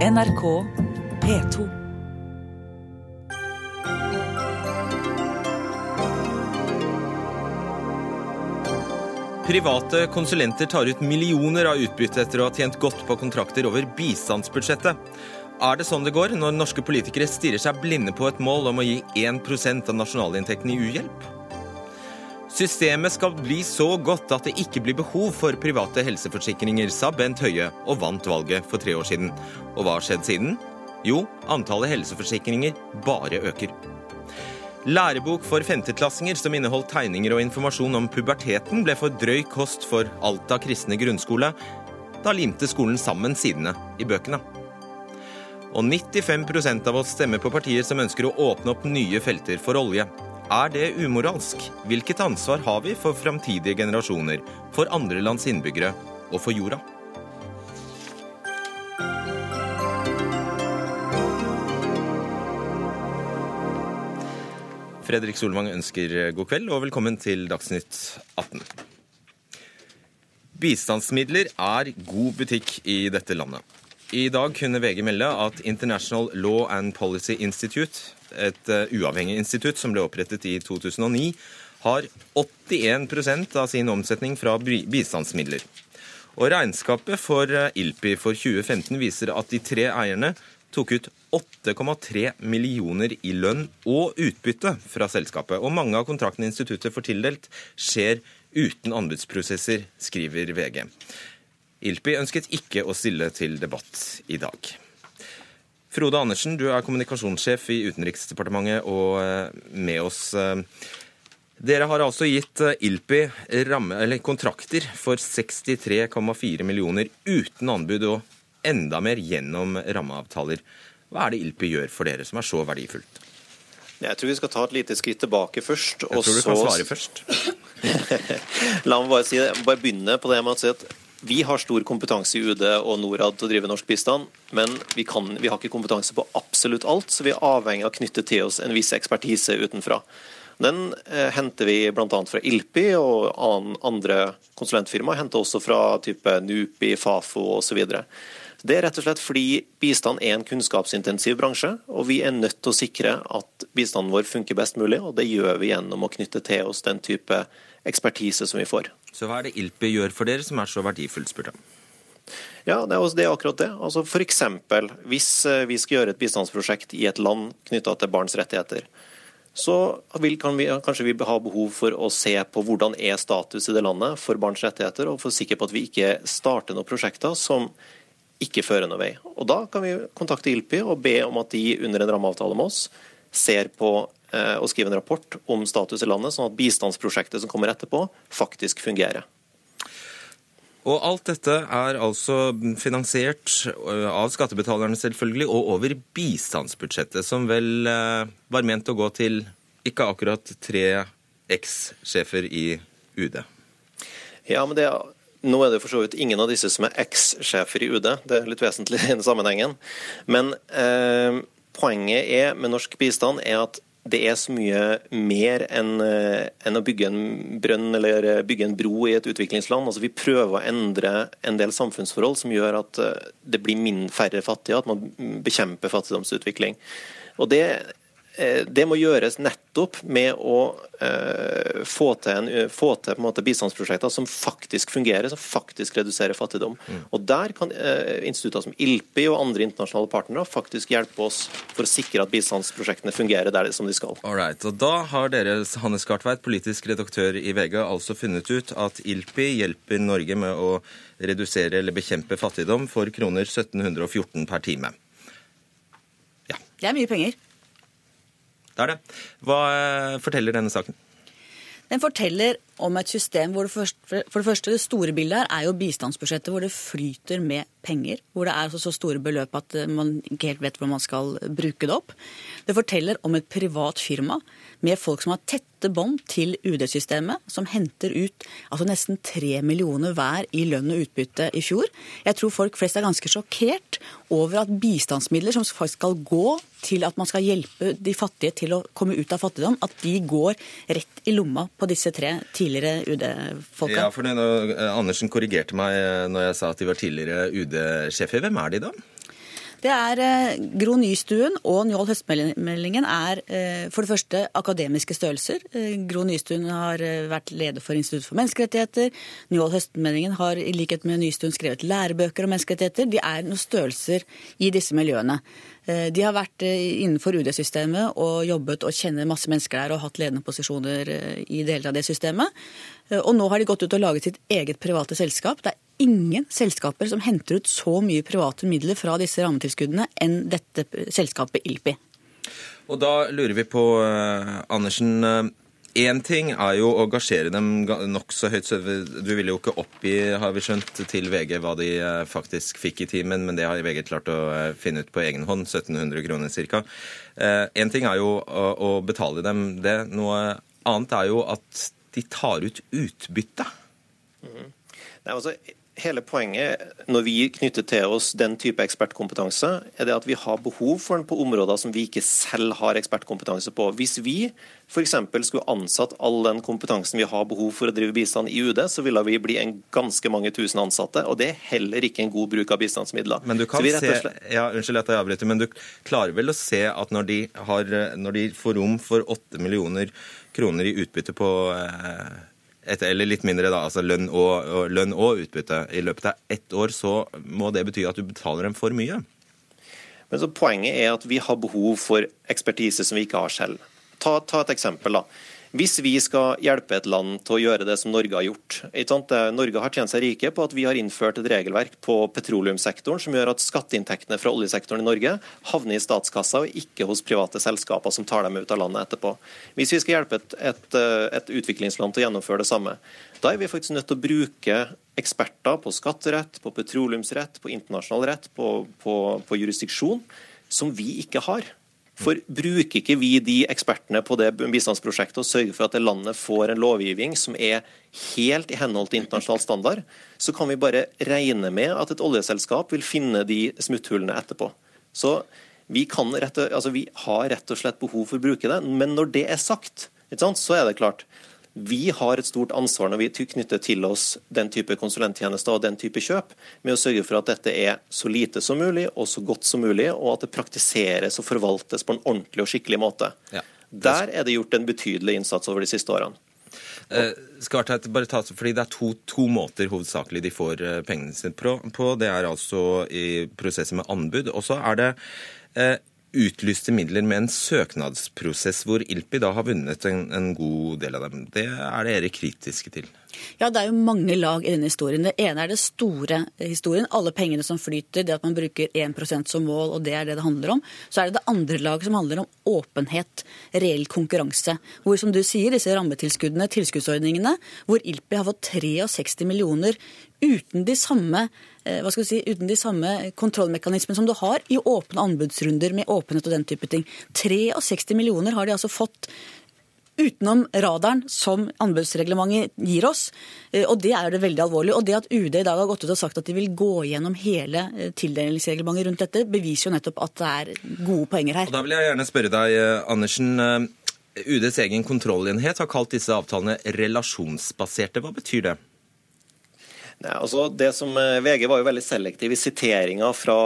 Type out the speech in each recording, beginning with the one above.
NRK P2. Private konsulenter tar ut millioner av utbytte etter å ha tjent godt på kontrakter over bistandsbudsjettet. Er det sånn det går når norske politikere stirrer seg blinde på et mål om å gi 1% av nasjonalinntekten i uhjelp? Systemet skal bli så godt at det ikke blir behov for private helseforsikringer, sa Bent Høie og vant valget for tre år siden. Og hva har skjedd siden? Jo, antallet helseforsikringer bare øker. Lærebok for femteklassinger som inneholdt tegninger og informasjon om puberteten, ble for drøy kost for Alta kristne grunnskole. Da limte skolen sammen sidene i bøkene. Og 95% av oss stemmer på partier som ønsker å åpne opp nye felter for olje. Er det umoralsk? Hvilket ansvar har vi for framtidige generasjoner, for andre lands innbyggere og for jorda? Fredrik Solvang ønsker god kveld og velkommen til Dagsnytt 18. Bistandsmidler er god butikk i dette landet. I dag kunne VG melde at International Law and Policy Institute, et uh, uavhengig institutt som ble opprettet i 2009, har 81% av sin omsetning fra bistandsmidler. Og Regnskapet for uh, ILPI for 2015 viser at de tre eierne tok ut 8,3 millioner i lønn og utbytte fra selskapet. Og mange av kontraktene instituttet får tildelt, skjer uten anbudsprosesser, skriver VG. ILPI ønsket ikke å stille til debatt i dag. Frode Andersen, du er kommunikasjonssjef i Utenriksdepartementet og eh, med oss. Eh, dere har altså gitt eh, ILPI ramme, kontrakter for 63,4 millioner uten anbud og enda mer gjennom rammeavtaler. Hva er det ILPI gjør for dere som er så verdifullt? Jeg tror vi skal ta et lite skritt tilbake først. Jeg tror du kan svare først. La meg bare, si bare begynne på det med å si at vi har stor kompetanse i UD og Norad til å drive norsk bistand, men vi, kan, vi, har ikke kompetanse på absolutt alt, så vi er avhengig av å knytte til oss en viss ekspertise utenfra. Den eh, henter vi bl.a. fra ILPI og andre konsulentfirmaer. Henter også fra type NUPI, Fafo osv. Det er rett og slett fordi bistand er en kunnskapsintensiv bransje, og vi er nødt til å sikre at bistanden vår funker best mulig, og det gjør vi gjennom å knytte til oss den type ekspertise som vi får. Så hva er det ILPI gjør for dere som er så verdifullt, spurte jeg. Ja, det er, akkurat det. Altså for eksempel, hvis eh, vi skal gjøre et bistandsprosjekt i et land knytta til barns rettigheter, så vil, kan vi, kanskje vi ha behov for å se på hvordan er status i det landet for barns rettigheter, og få sikker på at vi ikke starter noen prosjekter som ikke fører noen vei. Og Da kan vi kontakte ILPI og be om at de under en rammeavtale med oss ser på eh, skrive en rapport om status i landet, sånn at bistandsprosjektet som kommer etterpå, faktisk fungerer. Og alt dette er altså finansiert eh, av skattebetalerne selvfølgelig, og over bistandsbudsjettet, som vel eh, var ment å gå til ikke akkurat tre eks-sjefer i UD. Ja, men det er nå er det for så vidt ingen av disse som er eks-sjefer i UD, det er litt vesentlig i denne sammenhengen. Men eh, poenget er med norsk bistand er at det er så mye mer enn enn å bygge en brønn eller eh, bygge en bro i et utviklingsland. Altså, vi prøver å endre en del samfunnsforhold som gjør at eh, det blir færre fattige, at man bekjemper fattigdomsutvikling. Og Det Eh, det må gjøres nettopp med å eh, få til, en, få til måte, bistandsprosjekter som faktisk fungerer, som faktisk reduserer fattigdom. Mm. Og Der kan eh, institutter som ILPI og andre internasjonale partnere faktisk hjelpe oss for å sikre at bistandsprosjektene fungerer der som de skal. Alright, og Da har dere, Hannes Gartveit, politisk redaktør i VG, altså funnet ut at ILPI hjelper Norge med å redusere eller bekjempe fattigdom for kroner 1714 per time. Ja. Det er mye penger. Det er det. Hva eh, forteller denne saken? Den forteller om et system hvor det første, for det første det store bildet her er jo bistandsbudsjettet, hvor det flyter med penger. Hvor det er altså så store beløp at eh, man ikke helt vet hvordan man skal bruke det opp. Det forteller om et privat firma med folk som har tette bånd til UD-systemet, som henter ut altså nesten tre millioner hver i lønn og utbytte i fjor. Jeg tror folk flest er ganske sjokkert over at bistandsmidler som faktisk skal gå til at man skal hjelpe de fattige til å komme ut av fattigdom, at de går rett i lomma på disse tre tidligere UD-folka. Ja, for det, Andersen korrigerte meg når jeg sa at de var tidligere UD-sjefer. Hvem er de da? Det er eh, Gro Nystuen og Njål Høstmeldingen er eh, for det første akademiske størrelser. Eh, Gro Nystuen har eh, vært leder for Institutt for menneskerettigheter. Njål Høstmeldingen har i likhet med Nystuen skrevet lærebøker om menneskerettigheter. De er noen størrelser i disse miljøene. Eh, De har vært eh, innenfor UD-systemet og jobbet og kjenner masse mennesker der og hatt ledende posisjoner eh, i deler av det systemet. Og nå har de gått ut og laget sitt eget private selskap. Det er ingen selskaper som henter ut så mye private midler fra disse rammetilskuddene enn dette selskapet ILPI. Og da lurer vi på, Andersen Én ting er jo å gasjere dem nokså høyt. Du ville jo ikke oppgi, har vi skjønt, til VG hva de eh, faktisk fikk i timen, men det har VG klart å eh, finne ut på egen hånd. 1700 kroner ca. Én ting er jo å, betale dem det. Noe annet er jo at de tar ut utbytte. Nei, altså, hele poenget når vi knytter til oss den type ekspertkompetanse, er det at vi har behov for den på områder som vi ikke selv har ekspertkompetanse på. Hvis vi f.eks. skulle ansatt all den kompetansen vi har behov for å drive bistand i UD, så ville vi bli en ganske mange tusen ansatte, og det er heller ikke en god bruk av bistandsmidler. Men du kan slett... se, ja, Unnskyld at jeg avbryter, men du klarer vel å se at når de, har, når de får rom for 8 millioner kroner i utbytte på eh, et, eller litt mindre, da, altså lønn og, og, lønn og utbytte i løpet av ett år, så må det bety at du betaler dem for mye. Men så Poenget er at vi har behov for ekspertise som vi ikke har selv. Ta, ta et eksempel. da. Hvis vi skal hjelpe et land til å gjøre det som Norge har gjort Norge har tjent seg rike på at vi har innført et regelverk på petroleumssektoren som gjør at skatteinntektene fra oljesektoren i Norge havner i statskassa og ikke hos private selskaper som tar dem ut av landet etterpå. Hvis vi skal hjelpe et, et, et utviklingsland til å gjennomføre det samme, da er vi faktisk nødt til å bruke eksperter på skatterett, på petroleumsrett, på internasjonal rett, på, på, på jurisdiksjon, som vi ikke har. For bruker ikke vi de ekspertene på det bistandsprosjektet og sørger for at det landet får en lovgivning som er helt i henhold til internasjonal standard, så kan vi bare regne med at et oljeselskap vil finne de smutthullene etterpå. Så vi, rett, altså vi har rett og slett behov for å bruke det. Men når det er sagt, så er det klart. Vi har et stort ansvar når vi knytter til oss den type konsulenttjenester og den type kjøp, med å sørge for at dette er så lite som mulig og så godt som mulig, og at det praktiseres og forvaltes på en ordentlig og skikkelig måte. Ja. Der er det gjort en betydelig innsats over de siste årene. Eh, jeg bare ta, fordi Det er to, to måter hovedsakelig de får eh, pengene sine på. på. Det er altså i prosesser med anbud. Og så er det eh, utlyste midler med en søknadsprosess hvor ILPI da har vunnet en, en god del av dem. Det er dere kritiske til. Ja, det er jo mange lag i denne historien. Det ene er det store historien. Alle pengene som flyter, det at man bruker 1% som mål, og det er det det handler om. Så er det det andre laget som handler om åpenhet, reell konkurranse. Hvor, som du sier, disse rammetilskuddene, tilskuddsordningene, hvor ILPI har fått 63 millioner uten de samme hva skal si, uten de samme kontrollmekanismene som du har i åpne anbudsrunder med åpenhet og den type ting. 63 millioner har de altså fått utenom radaren som anbudsreglementet gir oss. Eh, Og det er det veldig alvorlig. Og det at UD i dag har gått ut og sagt at de vil gå gjennom hele eh, tildelingsreglementet rundt dette, beviser jo nettopp at det er gode poenger her. Og Da vil jeg gjerne spørre deg, eh, Andersen. eh, UDs egen kontrollenhet har kalt disse avtalene relasjonsbaserte. Hva betyr det? Nei, altså det som eh, VG var jo veldig selektiv i siteringa fra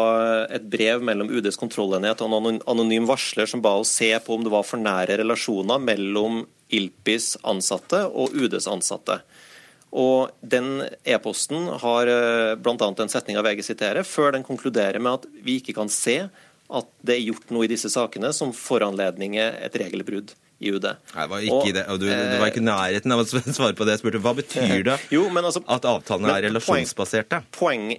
et brev mellom UDs kontrollenhet og en anonym varsler som ba oss se på om det var for nære relasjoner mellom ILPIs ansatte og UDs ansatte. Og Den e-posten har eh, bl.a. setning av VG siterer, før den konkluderer med at vi ikke kan se at det er gjort noe i disse sakene som foranledninger et regelbrudd i UD. Nei, var Og, det, du, du var ikke i nærheten av å svare på det jeg spurte. Hva betyr det Jo, men altså- at avtalene er relasjonsbaserte? Poeng,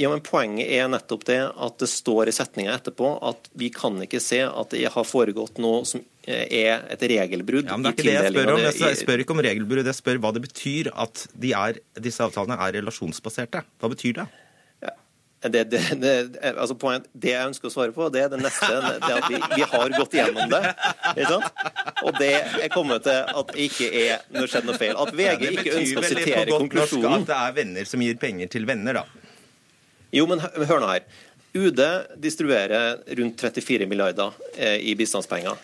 ja, men Poenget er nettopp det at det står i setninga etterpå at vi kan ikke se at det har foregått noe som eh, er et regelbrudd. Ja, men Det er ikke det jeg spør om. Jeg spør ikke om regelbrudd. Jeg spør hva det betyr at de er, disse avtalene er relasjonsbaserte. Hva betyr det? Det, det, det, altså poeng, det jeg ønsker å svare på, det er det neste. Det at vi, vi har gått gjennom det. Og det er kommet til at det ikke er noe skjedd noe feil. At VG ja, ikke ønsker å vel sitere godt norsk konklusjonen. at det er venner som gir penger til venner, da. Jo, men hør nå her. UD distribuerer rundt 34 milliarder eh, i bistandspenger.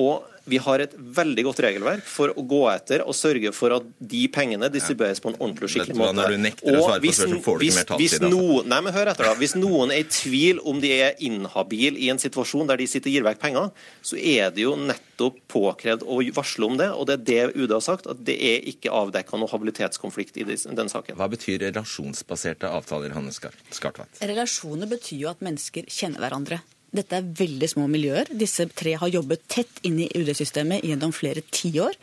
Og vi har et veldig godt regelverk for å gå etter og sørge for at de pengene distribueres på en ordentlig og skikkelig måte. Når du nekter å svare på spørsmål, får du ikke mer taletid. Altså. Noen, nei, men hør etter da. Hvis noen er i tvil om de er inhabile i en situasjon der de sitter og gir vekk penger, så er det jo nettopp påkrevd å varsle om det. Og det er det UD har sagt, at det er ikke avdekka noe habilitetskonflikt i den saken. Hva betyr relasjonsbaserte avtaler, Hanne Skartveit? Relasjoner betyr jo at mennesker kjenner hverandre. Dette er veldig små miljøer. Disse tre har jobbet tett inn i UD-systemet gjennom flere tiår.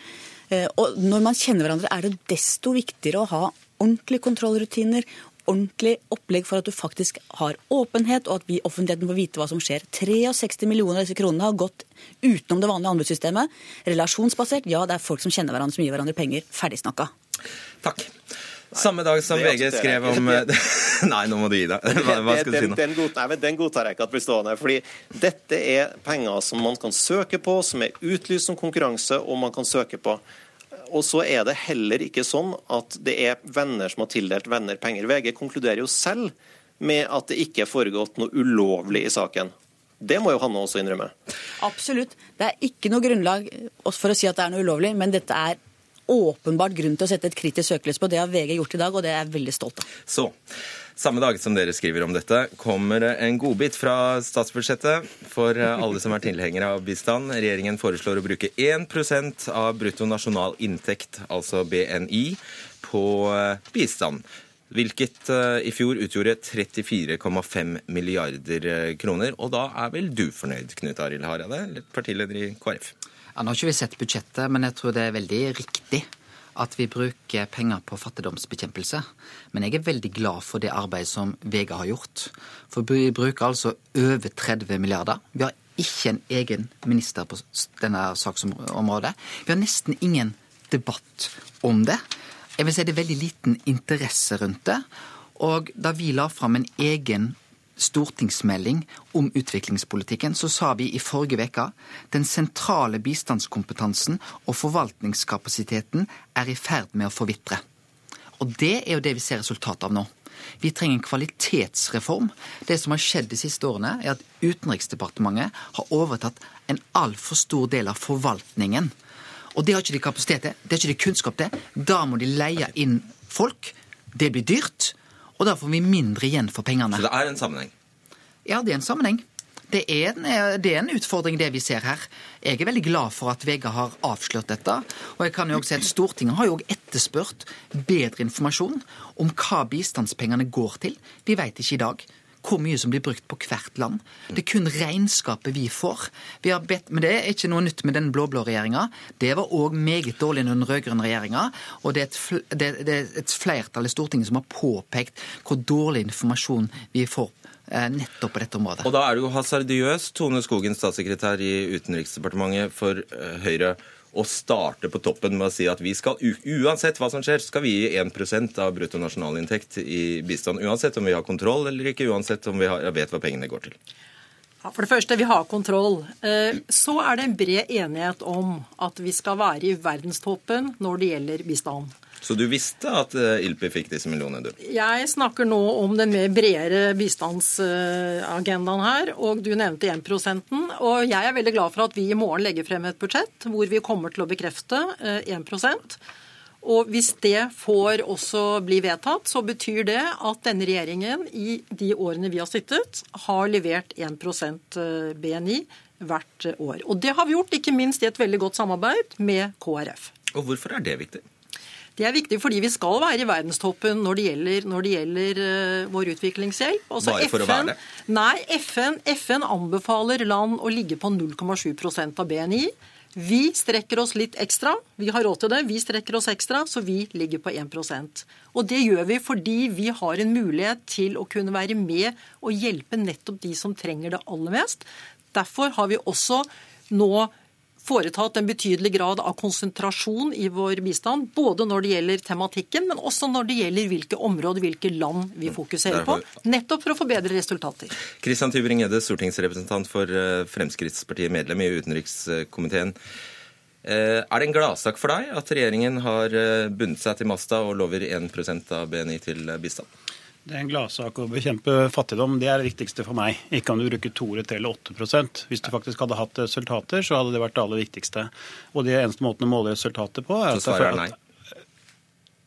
Eh, og når man kjenner hverandre, er det desto viktigere å ha ordentlige kontrollrutiner, ordentlig opplegg for at du faktisk har åpenhet, og at vi i offentligheten får vite hva som skjer. 63 millioner av disse kronene har gått utenom det vanlige anbudssystemet. Relasjonsbasert, ja, det er folk som kjenner hverandre, som gir hverandre penger. Ferdig snakka. Takk. Samme dag som VG skrev om Nei, nå må du gi deg. Hva, hva skal du si nå? Den, den, den godtar jeg ikke at blir stående. fordi dette er penger som man kan søke på, som er utlyst som konkurranse, og man kan søke på. Og så er det heller ikke sånn at det er venner som har tildelt venner penger. VG konkluderer jo selv med at det ikke er foregått noe ulovlig i saken. Det må jo Hanne også innrømme. Absolutt. Det er ikke noe grunnlag for å si at det er noe ulovlig, men dette er åpenbart grunn til å sette et kritisk søkelys på. Det har VG gjort i dag, og det er jeg veldig stolt av. Så, samme dag som dere skriver om dette, kommer en godbit fra statsbudsjettet for alle som er tilhengere av bistand. Regjeringen foreslår å bruke 1 av brutto nasjonal inntekt, altså BNI, på eh, bistand. Hvilket eh, i fjor utgjorde 34,5 milliarder eh, kroner. Og da er vel du fornøyd, Knut Arild Hareide, partileder i KrF? Ja, nå har ikke vi sett budsjettet, men jeg tror det er veldig riktig at vi bruker penger på fattigdomsbekjempelse. Men jeg er veldig glad for det arbeidet som VG har gjort. For vi bruker altså over 30 milliarder. Vi har ikke en egen minister på denne saksområdet. Vi har nesten ingen debatt om det. Jeg vil si det er veldig liten interesse rundt det. Og da vi la fram en egen stortingsmelding om utviklingspolitikken, så sa vi i forrige uke den sentrale bistandskompetansen og forvaltningskapasiteten er i ferd med å forvitre. Og det er jo det vi ser resultatet av nå. Vi trenger en kvalitetsreform. Det som har skjedd de siste årene, er at Utenriksdepartementet har overtatt en altfor stor del av forvaltningen. Og det har ikke de kapasitet til, det har ikke de kunnskap til. Da må de leie inn folk. Det blir dyrt og da får vi mindre igjen for pengene. Så det er en sammenheng? Ja, det er en sammenheng. Det er, en, det er en utfordring, det vi ser her. Jeg er veldig glad for at VG har avslørt dette. Og jeg kan jo også si at Stortinget har jo etterspurt bedre informasjon om hva bistandspengene går til. Vi vet ikke i dag hvor mye som blir brukt på hvert land. Det er kun regnskapet vi får. Vi har bedt, men det er ikke noe nytt med den blå-blå regjeringa. Det var òg meget dårlig under den rød-grønne regjeringa. Og det er, et, det, er, et, flertall i Stortinget som har påpekt hvor dårlig informasjon vi får eh, nettopp på dette området. Og da er det jo hasardiøst, Tone Skogen, statssekretær i Utenriksdepartementet for eh, Høyre å starte på toppen med å si at vi skal, uansett hva som skjer, skal vi gi 1 av bruttonasjonalinntekt i bistand. Uansett om vi har kontroll eller ikke, uansett om vi har, vet hva pengene går til. Ja, for det første, vi har kontroll. Eh, så er det en bred enighet om at vi skal være i verdenstoppen når det gjelder bistand. Så du visste at eh, ILPI fikk disse millionene, du? Jeg snakker nå om den mer bredere bistandsagendaen her, og du nevnte 1% Og jeg er veldig glad for at vi i morgen legger frem et budsjett hvor vi kommer til å bekrefte 1 eh, og hvis det får også bli vedtatt, så betyr det at denne regjeringen i de årene vi har sittet, har levert 1 eh, BNI hvert år. Og det har vi gjort, ikke minst i et veldig godt samarbeid med KrF. Og hvorfor er det viktig? Det er viktig fordi vi skal være i verdenstoppen når det gjelder, når det gjelder uh, vår utviklingshjelp. Også Bare for FN, å være det? Nei, FN, FN anbefaler land å ligge på 0,7% av BNI. Vi strekker oss litt ekstra. Vi har råd til det. Vi strekker oss ekstra, så vi ligger på 1% Og det gjør vi fordi vi har en mulighet til å kunne være med og hjelpe nettopp de som trenger det aller mest. Derfor har vi også nå foretatt en betydelig grad av konsentrasjon i vår bistand. Både når det gjelder tematikken, men også når det gjelder hvilke områder, hvilke land vi fokuserer på. Nettopp for å få bedre resultater. Kristian Tybring-Gjedde, stortingsrepresentant for eh, Fremskrittspartiet, medlem i utenrikskomiteen. Eh, er det en gladsak for deg at regjeringen har eh, bundet seg til masta og lover 1% av BNI til bistand? Det er en gladsak å bekjempe fattigdom. Det er det viktigste for meg. Ikke om du bruker 2 eller 8% Hvis du faktisk hadde hatt resultater, så hadde det vært det aller viktigste. Og det eneste måten å måle resultater på er at, er nei?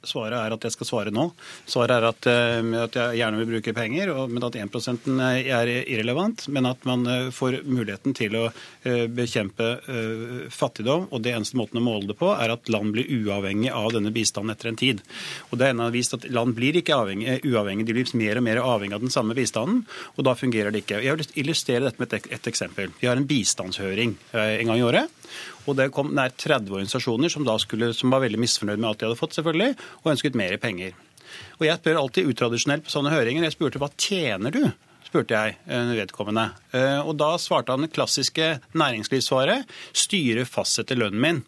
Svaret er at jeg skal svare nå. Svaret er at, eh, at jeg gjerne vil bruke penger, men at 1% er irrelevant. Men at man eh, får muligheten til å eh, bekjempe fattigdom. Og det eneste måten å måle det på, er at land blir uavhengig av denne bistanden etter en tid. Og det er ennå vist at land blir ikke avhengig, uavhengig, de blir mer og mer avhengig av den samme bistanden. Og da fungerer det ikke. Jeg vil illustrere dette med et, et eksempel. Vi har en bistandshøring en gang i året. Og det kom nær 30 organisasjoner som, skulle, som var veldig misfornøyd med alt de hadde fått, selvfølgelig, og ønsket mer penger. Og Jeg spør alltid utradisjonelt på sånne høringer. Jeg spurte hva tjener du? spurte jeg eh, vedkommende. Eh, og Da svarte han det klassiske næringslivssvaret styret fastsetter lønnen min.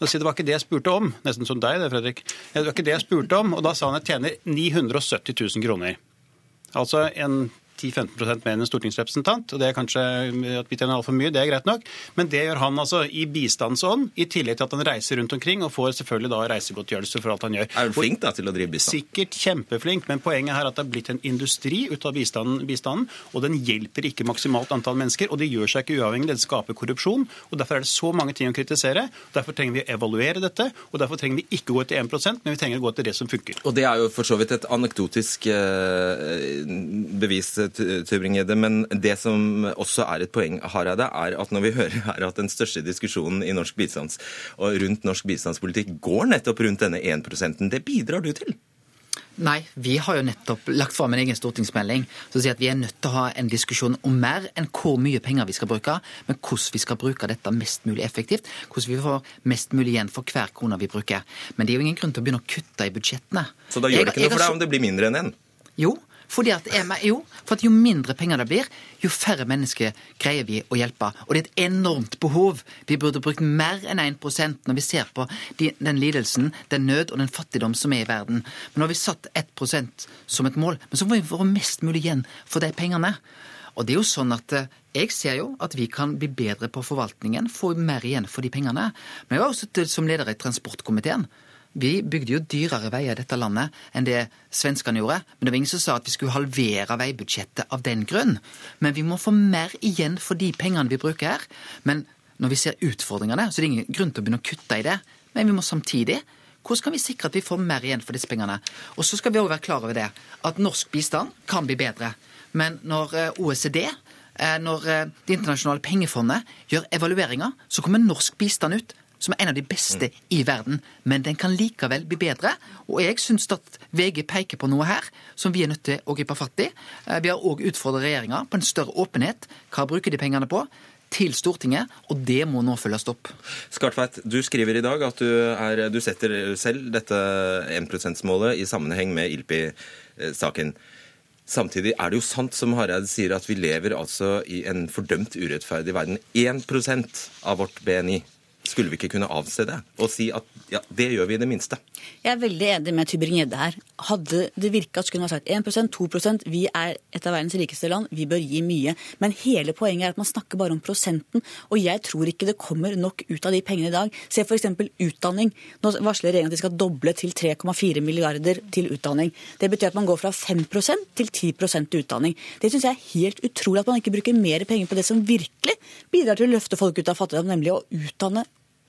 Og Det var ikke det jeg spurte om. Nesten som deg, det, Fredrik. Det var ikke det jeg spurte om. Og da sa han at jeg tjener 970 000 kroner. Altså en 10-15 mer enn en stortingsrepresentant. og det er kanskje at vi tjener altfor mye, det er greit nok. Men det gjør han altså i bistandsånd, i tillegg til at han reiser rundt omkring og får selvfølgelig da reisegodtgjørelse for alt han gjør. Er han flink da til å drive bistand? Sikkert kjempeflink, men poenget her er at det er blitt en industri ut av bistanden, bistanden, og den hjelper ikke maksimalt antall mennesker, og det gjør seg ikke uavhengig, den skaper korrupsjon. og Derfor er det så mange ting å kritisere. Derfor trenger vi å evaluere dette, og derfor trenger vi ikke gå til 1% men vi trenger å gå til det som funker. Og det er jo for så vidt et anekdotisk eh, bevis Tybring-Gjedde. Men det som også er et poeng, Hareide, er at når vi hører her at den største diskusjonen i norsk bistands og rundt norsk bistandspolitikk går nettopp rundt denne 1% det bidrar du til? Nei, vi har jo nettopp lagt fram en egen stortingsmelding som sier at vi er nødt til å ha en diskusjon om mer enn hvor mye penger vi skal bruke, men hvordan vi skal bruke dette mest mulig effektivt. Hvordan vi får mest mulig igjen for hver krone vi bruker. Men det er jo ingen grunn til å begynne å kutte i budsjettene. Så da gjør det ikke noe for deg om det blir mindre enn én? Jo, fordi at, jo, for at jo mindre penger det blir, jo færre mennesker greier vi å hjelpe. Og det er et enormt behov. Vi burde brukt mer enn 1 prosent når vi ser på de, den lidelsen, den nød og den fattigdom som er i verden. Men nå har vi satt 1 prosent som et mål. Men så må vi få mest mulig igjen for de pengene. Og det er jo sånn at eh, jeg ser jo at vi kan bli bedre på forvaltningen, få mer igjen for de pengene. Men jeg var også som leder i transportkomiteen. Vi bygde jo dyrere veier i dette landet enn det svenskene gjorde. Men det var ingen som sa at vi skulle halvere veibudsjettet av den grunn. Men vi må få mer igjen for de pengene vi bruker her. Men når vi ser utfordringene, så er det ingen grunn til å begynne å kutte i det. Men vi må samtidig hvordan kan vi sikre at vi får mer igjen for disse pengene? Og så skal vi også være klar over det, at norsk bistand kan bli bedre. Men når eh, OECD eh, når eh, Det internasjonale pengefondet gjør evalueringer, så kommer norsk bistand ut som er en av de beste mm. i verden. Men den kan likevel bli bedre. Og jeg syns at VG peker på noe her som vi er nødt til å gripe fatt i. Eh, vi har òg utfordra regjeringa på en større åpenhet. Hva bruker de pengene på? til Stortinget, og det må nå følges opp. Skartveit, du skriver i dag at du, er, du setter selv dette 1 %-målet i sammenheng med ILPI-saken. Samtidig er det jo sant som Hareide sier, at vi lever altså i en fordømt urettferdig verden. 1% av vårt BNI skulle vi ikke kunne avse det og si at ja, det gjør vi i det minste? Jeg er veldig enig med Tybring-Gjedde her. Hadde det virka at skulle ha sagt 1% 2% vi er et av verdens rikeste land, vi bør gi mye. Men hele poenget er at man snakker bare om prosenten. Og jeg tror ikke det kommer nok ut av de pengene i dag. Se f.eks. utdanning. Nå varsler regjeringen at de skal doble til 3,4 milliarder til utdanning. Det betyr at man går fra 5% til 10 til utdanning. Det syns jeg er helt utrolig at man ikke bruker mer penger på det som virkelig bidrar til å løfte folk ut av fattigdom, nemlig å utdanne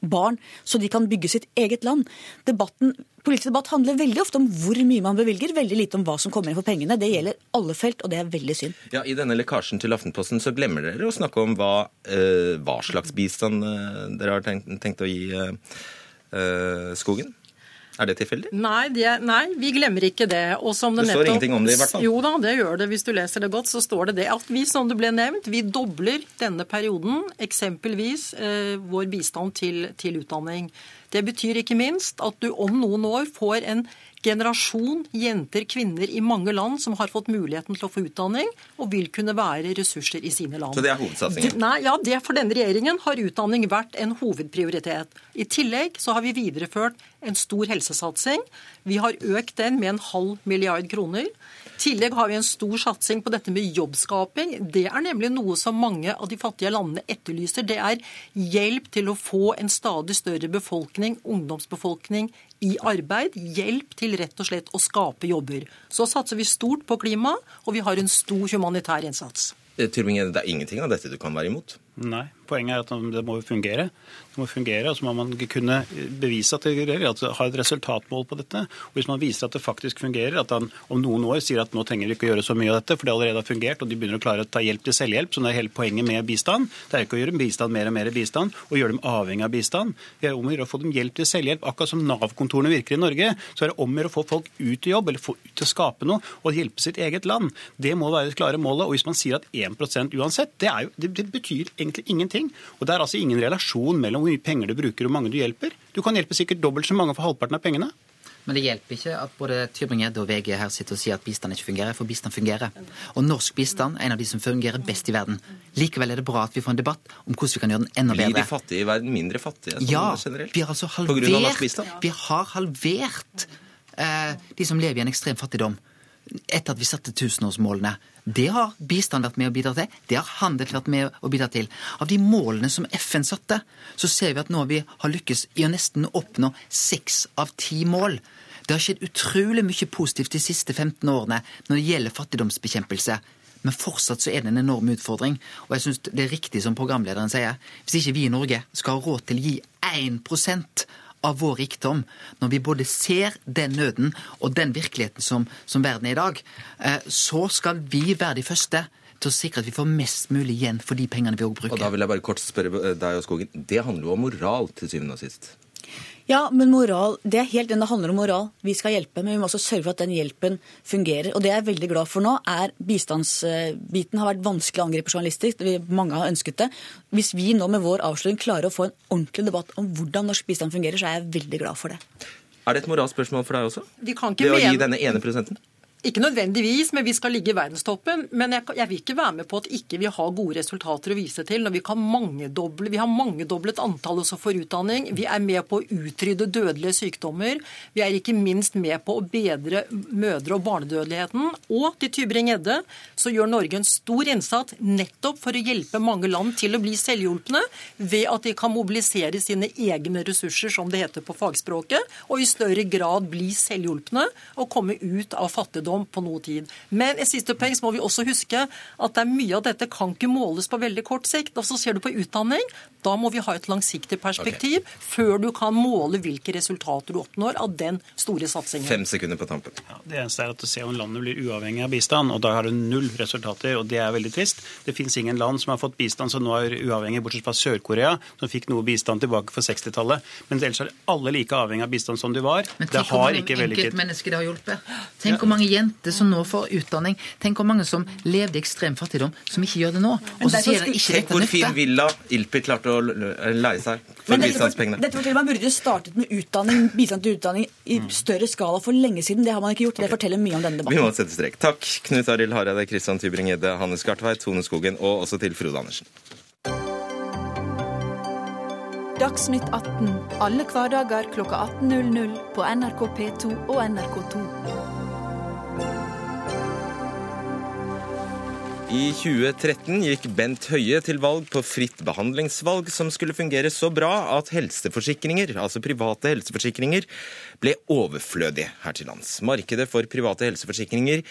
barn, så de kan bygge sitt eget land. Debatten, politisk debatt handler veldig ofte om hvor mye man bevilger, veldig lite om hva som kommer inn for pengene. Det gjelder alle felt, og det er veldig synd. Ja, I denne lekkasjen til Aftenposten så glemmer dere å snakke om hva, uh, hva slags bistand uh, dere har tenkt, tenkt å gi uh, skogen. Er det tilfeldig? Nei, de nei, vi glemmer ikke det. det, det står nettopp, ingenting om det i hvert fall. Jo da, det gjør det. Hvis du leser det godt, så står det det. At vi, som det ble nevnt, vi dobler denne perioden eksempelvis eh, vår bistand til, til utdanning. Det betyr ikke minst at du om noen år får en generasjon jenter, kvinner i mange land som har fått muligheten til å få utdanning og vil kunne være ressurser i sine land. Så det er hovedsatsingen? Nei, ja, det For denne regjeringen har utdanning vært en hovedprioritet. I tillegg så har vi videreført en stor helsesatsing. Vi har økt den med en halv milliard kroner. Tillegg har vi en stor satsing på dette med jobbskaping. Det er nemlig noe som mange av de fattige landene etterlyser. Det er hjelp til å få en stadig større befolkning, ungdomsbefolkning, i arbeid. Hjelp til rett og slett å skape jobber. Så satser vi stort på klima, og vi har en stor humanitær innsats. Eh, det er ingenting av dette du kan være imot? Nei. Poenget er at det må fungere. Det må fungere, og så må man kunne bevise at det fungerer, at det har et resultatmål på dette. Og Hvis man viser at det faktisk fungerer, at han om noen år sier at nå trenger vi ikke å gjøre så mye av dette, for det allerede har fungert, og de begynner å klare å ta hjelp til selvhjelp, som er hele poenget med bistand. Det er ikke å gjøre bistand mer og mer bistand, og gjøre dem avhengig av bistand. Det er om å gjøre å få dem hjelp til selvhjelp. Akkurat som Nav-kontorene virker i Norge, så er det om å gjøre å få folk ut i jobb, eller få ut til å skape noe, og hjelpe sitt eget land. Det må være det klare målet. Og hvis man sier at 1% uansett, det, jo, det, betyr egentlig ingenting. Og det er altså ingen relasjon mellom hvor mye penger du bruker og hvor mange du hjelper. Du kan hjelpe sikkert dobbelt så mange for halvparten av pengene. Men det hjelper ikke at både Tybring-Gjedde og VG her sitter og sier at bistand ikke fungerer, for bistand fungerer. Og norsk bistand er en av de som fungerer best i verden. Likevel er det bra at vi får en debatt om hvordan vi kan gjøre den enda bedre. Blir de fattige i verden mindre fattige sånn ja, generelt? Vi har altså halvert, vi har halvert eh, de som lever i en ekstrem fattigdom etter at vi satte tusenårsmålene. Det har bistand vært med å bidra til. Det har handel vært med å bidra til. Av de målene som FN satte, så ser vi at nå vi har lykkes i å nesten oppnå seks av ti mål. Det har skjedd utrolig mye positivt de siste 15 årene når det gjelder fattigdomsbekjempelse. Men fortsatt så er det en enorm utfordring. Og jeg syns det er riktig som programlederen sier. Hvis ikke vi i Norge skal ha råd til å gi 1 av vår rikdom, når vi både ser den nøden og den virkeligheten som, som verden er i dag, eh, så skal vi være de første til å sikre at vi får mest mulig igjen for de pengene vi òg bruker. Og da vil jeg bare kort spørre deg og Skogen. Det handler jo om moral til syvende og sist? Ja, men moral, det er helt det handler om moral. Vi skal hjelpe, men vi må også sørge for at den hjelpen fungerer. Og det jeg er veldig glad for nå, er bistandsbiten har vært vanskelig å angripe journalistisk. Mange har ønsket det. Hvis vi nå med vår avsløring klarer å få en ordentlig debatt om hvordan norsk bistand fungerer, så er jeg veldig glad for det. Er det et moralspørsmål for deg også? det å gi denne ene prosenten? Ikke nødvendigvis, men vi skal ligge i verdenstoppen. Men jeg, jeg, vil ikke være med på at ikke vi har gode resultater å vise til når vi kan mangedoble Vi har mangedoblet antallet som får utdanning. Vi er med på å utrydde dødelige sykdommer. Vi er ikke minst med på å bedre mødre- og barnedødeligheten. Og til Tybring-Gjedde så gjør Norge en stor innsats nettopp for å hjelpe mange land til å bli selvhjulpne ved at de kan mobilisere sine egne ressurser, som det heter på fagspråket, og i større grad bli selvhjulpne og komme ut av fattigdom om på noe tid. Men et siste poeng så må vi også huske at det er mye av dette kan ikke måles på veldig kort sikt. Og så ser du på utdanning. Da må vi ha et langsiktig perspektiv okay. før du kan måle hvilke resultater du oppnår av den store satsingen. Fem sekunder på tampen. Ja, det eneste er at du ser om landet blir uavhengig av bistand, og da har du null resultater, og det er veldig trist. Det fins ingen land som har fått bistand som nå er uavhengig, bortsett fra Sør-Korea, som fikk noe bistand tilbake for 60-tallet. Men ellers er alle like avhengig av bistand som de var. Men tenk hvor mange enkeltmennesker det har hjulpet. Tenk hvor mange jenter som nå får utdanning. Tenk hvor mange som levde i ekstrem fattigdom, som ikke gjør det nå. Og så sier de ikke dette Tenk hvor fin villa Ilpi klarte å leie seg for bistandspengene. Dette forteller Man burde startet med utdanning, bistand til utdanning i mm. større skala for lenge siden. Det har man ikke gjort. Det forteller mye om denne debatten. Vi må sette strek. Takk, Knut Arild Hareide, Kristian Tybring-Gjedde, Hannes Gartveit, Tone Skogen og også til Frode Andersen. Dagsnytt 18 alle hverdager kl 18.00 på NRK P2 og NRK2. I 2013 gikk Bent Høie til valg på fritt behandlingsvalg, som skulle fungere så bra at helseforsikringer, altså private helseforsikringer, ble overflødige her til lands. Markedet for private helseforsikringer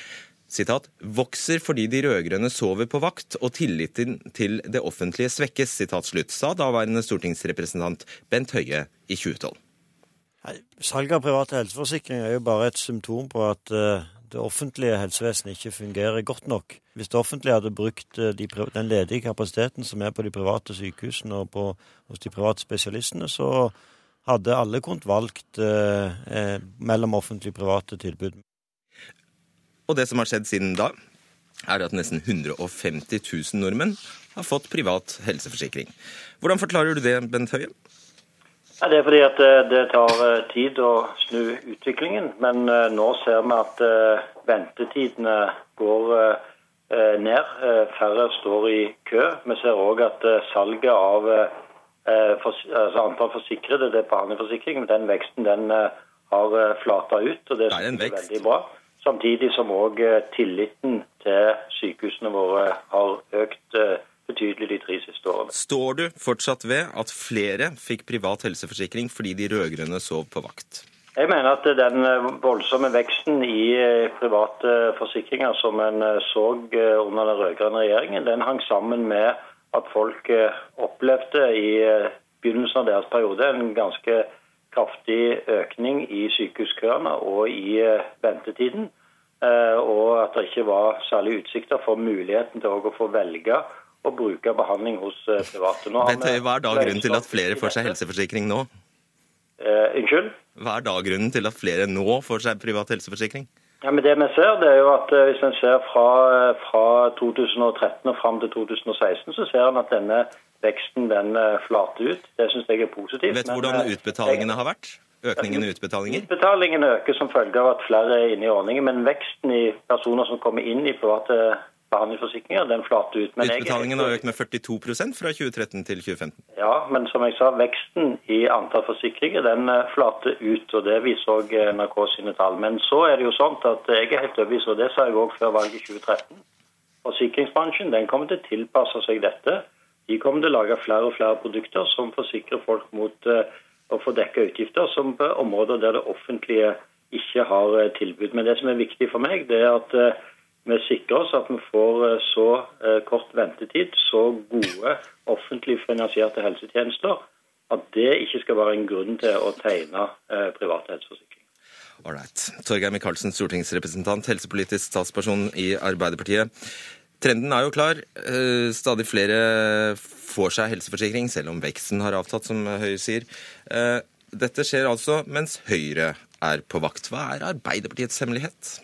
sitat, vokser fordi de rød-grønne sover på vakt og tilliten til det offentlige svekkes, sitat slutt, sa daværende stortingsrepresentant Bent Høie i 2012. Salg av private helseforsikringer er jo bare et symptom på at uh, det offentlige helsevesenet ikke fungerer godt nok. Hvis det offentlige hadde brukt eh, de, den ledige kapasiteten som er på de private sykehusene og på, hos de private spesialistene, så hadde alle kunnet valgt eh, eh, mellom offentlige private tilbud. Og det som har skjedd siden da, er at nesten 150 000 nordmenn har fått privat helseforsikring. Hvordan forklarer du det, Bent Høie? Ja, det er fordi at eh, det tar eh, tid å snu utviklingen. Men eh, nå ser vi at ventetidene går ned. Færre står i kø. Vi ser òg at salget av altså antall forsikrede, det er behandlingsforsikring, den veksten den har flata ut. og Det, det er veldig bra. Samtidig som òg tilliten til sykehusene våre har økt betydelig de tre siste årene. Står du fortsatt ved at flere fikk privat helseforsikring fordi de rød-grønne sov på vakt? Jeg mener at den voldsomme veksten i private forsikringer som en så under den rød-grønne regjeringen, den hang sammen med at folk opplevde i begynnelsen av deres periode en ganske kraftig økning i sykehuskøene og i ventetiden. Og at det ikke var særlig utsikter for muligheten til å få velge å bruke behandling hos private. Nå Høie, Hva er da grunnen til at flere får seg helseforsikring nå? Eh, unnskyld? Hva er da grunnen til at flere nå får seg privat helseforsikring? Ja, men det vi ser, det er jo at Hvis en ser fra, fra 2013 og fram til 2016, så ser en at denne veksten den flater ut. Det syns jeg er positivt. Vet du hvordan utbetalingene har vært? Økningen i utbetalinger? Utbetalingene øker som følge av at flere er inne i ordningen, men veksten i personer som kommer inn i private behandlingsforsikringer, den flater ut. Men Utbetalingen har økt med 42% fra 2013 til 2015? Ja, men som jeg sa, veksten i antall forsikringer den flater ut. og Det viser òg NRK sine tall. Men så er det jo sånn at jeg er helt overbevist, og det sa jeg òg før valget i 2013. Forsikringsbransjen den kommer til å tilpasse seg dette. De kommer til å lage flere og flere produkter som forsikrer folk mot å få dekket utgifter, som på områder der det offentlige ikke har tilbud. Men det som er viktig for meg, det er at vi sikrer oss at vi får så kort ventetid, så gode offentlig finansierte helsetjenester, at det ikke skal være en grunn til å tegne private helseforsikringer. Ålreit. Torgeir Micaelsen, stortingsrepresentant, helsepolitisk statsperson i Arbeiderpartiet. Trenden er jo klar. Stadig flere får seg helseforsikring, selv om veksten har avtatt, som Høie sier. Dette skjer altså mens Høyre er på vakt. Hva er Arbeiderpartiets hemmelighet?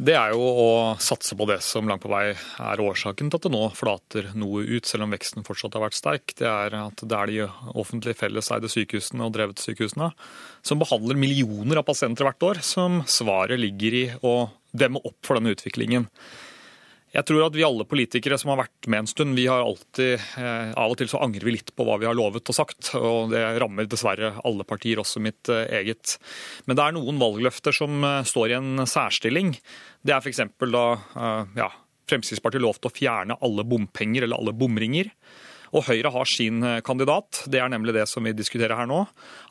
Det er jo å satse på det som langt på vei er årsaken til at det nå flater noe ut, selv om veksten fortsatt har vært sterk. Det er at det er de offentlige felleseide sykehusene og drevet sykehusene som behandler millioner av pasienter hvert år, som svaret ligger i å demme opp for denne utviklingen. Jeg tror at vi alle politikere som har vært med en stund, vi har alltid Av og til så angrer vi litt på hva vi har lovet og sagt, og det rammer dessverre alle partier, også mitt eget. Men det er noen valgløfter som står i en særstilling. Det er f.eks. da ja, Fremskrittspartiet lovte å fjerne alle bompenger eller alle bomringer. Og Høyre har sin kandidat, det er nemlig det som vi diskuterer her nå.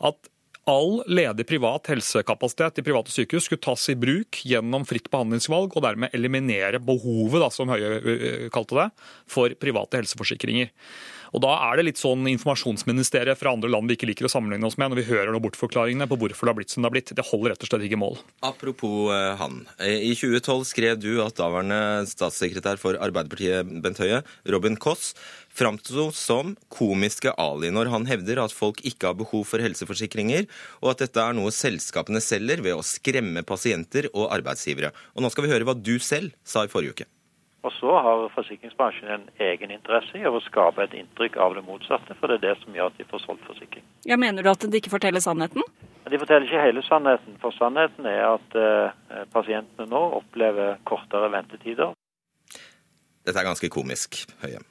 at all ledig privat helsekapasitet i private sykehus skulle tas i bruk gjennom fritt behandlingsvalg, og dermed eliminere behovet, da, som Høie kalte det, for private helseforsikringer. Og Da er det litt sånn informasjonsministeriet fra andre land vi ikke liker å sammenligne oss med, når vi hører noen bortforklaringene på hvorfor det har blitt som det har blitt. Det holder rett og slett ikke mål. Apropos han. I 2012 skrev du at daværende statssekretær for Arbeiderpartiet, Bent Høie, Robin Koss, framsto som komiske Ali når han hevder at folk ikke har behov for helseforsikringer, og at dette er noe selskapene selger ved å skremme pasienter og arbeidsgivere. Og Nå skal vi høre hva du selv sa i forrige uke. Og så har forsikringsbransjen en egen interesse i å skape et inntrykk av det motsatte, for det er det som gjør at de får solgt forsikring. Ja, Mener du at de ikke forteller sannheten? De forteller ikke hele sannheten, for sannheten er at eh, pasientene nå opplever kortere ventetider. Dette er ganske komisk, Høie.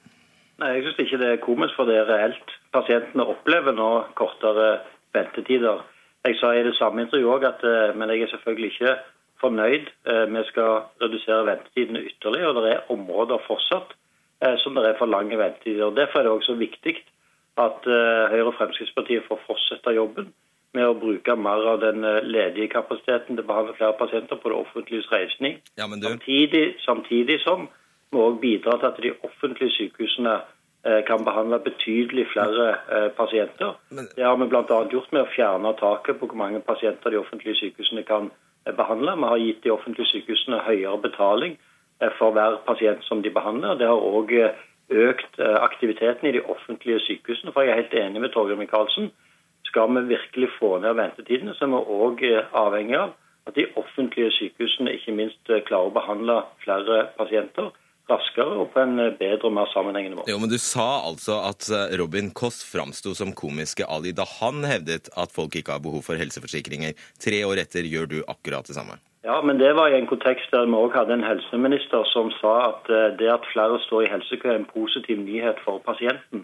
Nei, jeg syns ikke det er komisk, for det er reelt. Pasientene opplever nå kortere ventetider. Jeg sa i det samme intervjuet òg at uh, men jeg er selvfølgelig ikke fornøyd. Vi skal redusere ventetidene ytterligere, og det er områder fortsatt som det er for lange ventetider. Derfor er det også viktig at Høyre og Fremskrittspartiet får fortsette jobben med å bruke mer av den ledige kapasiteten til å behandle flere pasienter på det offentliges regning. Ja, du... samtidig, samtidig, som vi òg bidrar til at de offentlige sykehusene kan behandle betydelig flere pasienter. Det har vi bl.a. gjort med å fjerne taket på hvor mange pasienter de offentlige sykehusene kan behandle. Vi har gitt de offentlige sykehusene høyere betaling for hver pasient som de behandler. Det har òg økt aktiviteten i de offentlige sykehusene. For jeg er helt enig med Torgeir Micaelsen. Skal vi virkelig få ned ventetidene, så er vi òg avhengig av at de offentlige sykehusene ikke minst klarer å behandle flere pasienter raskere og på en bedre og mer sammenhengende måte. Jo, men Du sa altså at Robin Koss framsto som komiske Ali da han hevdet at folk ikke har behov for helseforsikringer. Tre år etter gjør du akkurat det samme. Ja, men det var i en kontekst der vi òg hadde en helseminister som sa at det at flere står i helsekø er en positiv nyhet for pasienten.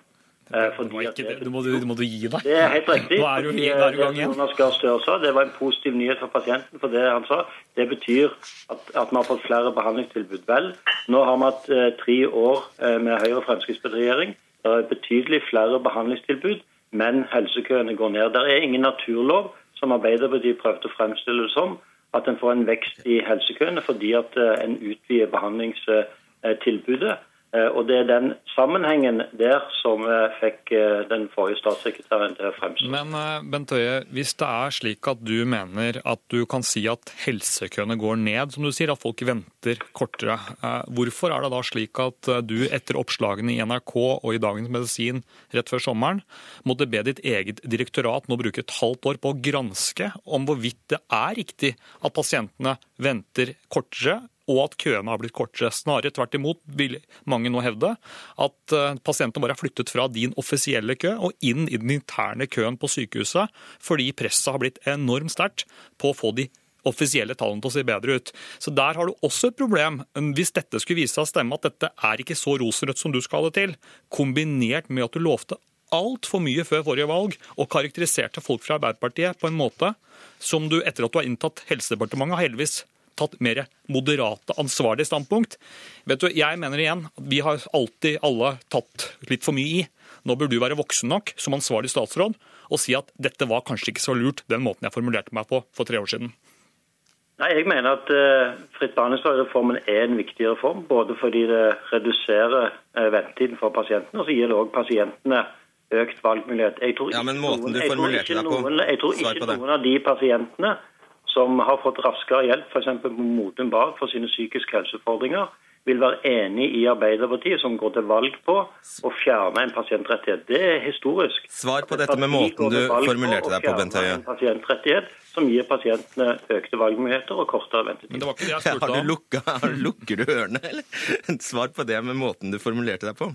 Eh, fordi ikke, det- må, du må du gi deg. Det er helt riktig. Nå er du, fordi, nå er du eh, gang igjen. Jonas Gahr Støre sa, det var en positiv nyhet for pasienten. For det han sa, det betyr at, at vi har fått flere behandlingstilbud. Vel, nå har vi hatt eh, tre år eh, med Høyre- og Fremskrittsparti-regjering. Det er betydelig flere behandlingstilbud, men helsekøene går ned. Det er ingen naturlov, som Arbeiderpartiet prøvde å fremstille det som, at en får en vekst i helsekøene fordi at eh, en utvider behandlingstilbudet. Eh, Og Det er den sammenhengen der som eh, fikk eh, den forrige statssekretæren til å fremstå. Men Bent Høie, hvis det er slik at du mener at du kan si at helsekøene går ned, som du sier, at folk venter kortere, hvorfor er det da slik at du etter oppslagene i NRK og i Dagens Medisin rett før sommeren måtte be ditt eget direktorat nå bruke et halvt år på å granske om hvorvidt det er riktig at pasientene venter kortere og at køene har blitt kortere. Snarere tvert imot vil mange nå hevde at eh, pasientene bare er flyttet fra din offisielle kø og inn i den interne køen på sykehuset, fordi presset har blitt enormt sterkt på å få de offisielle tallene til å se bedre ut. Så der har du også et problem. Hvis dette skulle vise seg å stemme at dette er ikke så rosenrødt som du skal ha det til, kombinert med at du lovte altfor mye før forrige valg og karakteriserte folk fra Arbeiderpartiet på en måte som du etter at du har inntatt Helsedepartementet, har heldigvis tatt mer moderate, ansvarlige standpunkt. Vet du, Jeg mener igjen at vi har alltid alle tatt litt for mye i. Nå bør du være voksen nok som ansvarlig statsråd og si at dette var kanskje ikke så lurt, den måten jeg formulerte meg på for tre år siden. Nei, Jeg mener at uh, fritt behandlingsvalg-reformen er en viktig reform. Både fordi det reduserer uh, ventetiden for pasientene, og så gir det òg pasientene økt valgmulighet. Jeg tror ikke måten noen- jeg tror ikke noen- Jeg tror ikke noen av de pasientene som har fått raskere hjelp, f.eks. på Modum Bad for sine psykiske helseutfordringer, vil være enig i Arbeiderpartiet, som går til valg på å fjerne en pasientrettighet. Det er historisk. Svar på dette med måten du formulerte deg på, Bent Høie. En pasientrettighet som gir pasientene økte valgmuligheter og kortere ventetid. Men det var ikke det jeg spurte om. har du- lukker du ørene, eller? Svar på det med måten du formulerte deg på.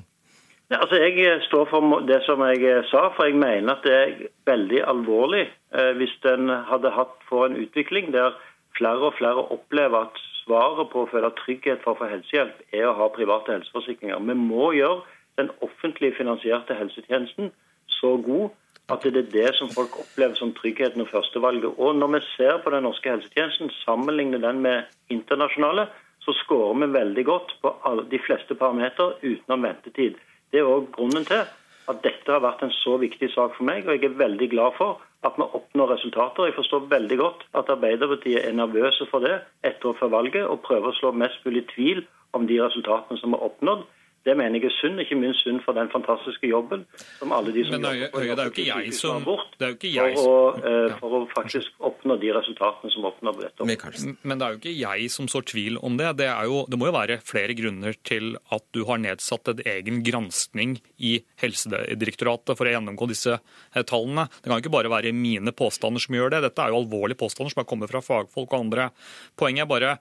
Ja, altså Jeg eh, står for det som jeg eh, sa, for jeg mener at det er veldig alvorlig eh, hvis en hadde hatt for en utvikling der flere og flere opplever at svaret på å føle trygghet for å få helsehjelp er å ha private helseforsikringer. Vi må gjøre den offentlig finansierte helsetjenesten så god at det er det som folk opplever som tryggheten og førstevalget. Og når vi ser på den norske helsetjenesten, sammenligner den med internasjonale, så skårer vi veldig godt på alle, de fleste parametere utenom ventetid. Det er òg grunnen til at dette har vært en så viktig sak for meg, og jeg er veldig glad for at vi oppnår resultater. Jeg forstår veldig godt at Arbeiderpartiet er nervøse for det ett år før valget, og prøver å slå mest mulig tvil om de resultatene som er oppnådd. Det mener jeg er synd, ikke minst synd for den fantastiske jobben som alle de som Men jobber på det er jo ikke jeg som- har det er jo ikke jeg for, å, eh, for å faktisk oppnå de resultatene som oppnår på dette området. Men det er jo ikke jeg som sår tvil om det. Det, er jo, det må jo være flere grunner til at du har nedsatt en egen granskning i Helsedirektoratet for å gjennomgå disse eh, tallene. Det kan jo ikke bare være mine påstander som gjør det. Dette er jo alvorlige påstander som har kommet fra fagfolk og andre. Poenget er bare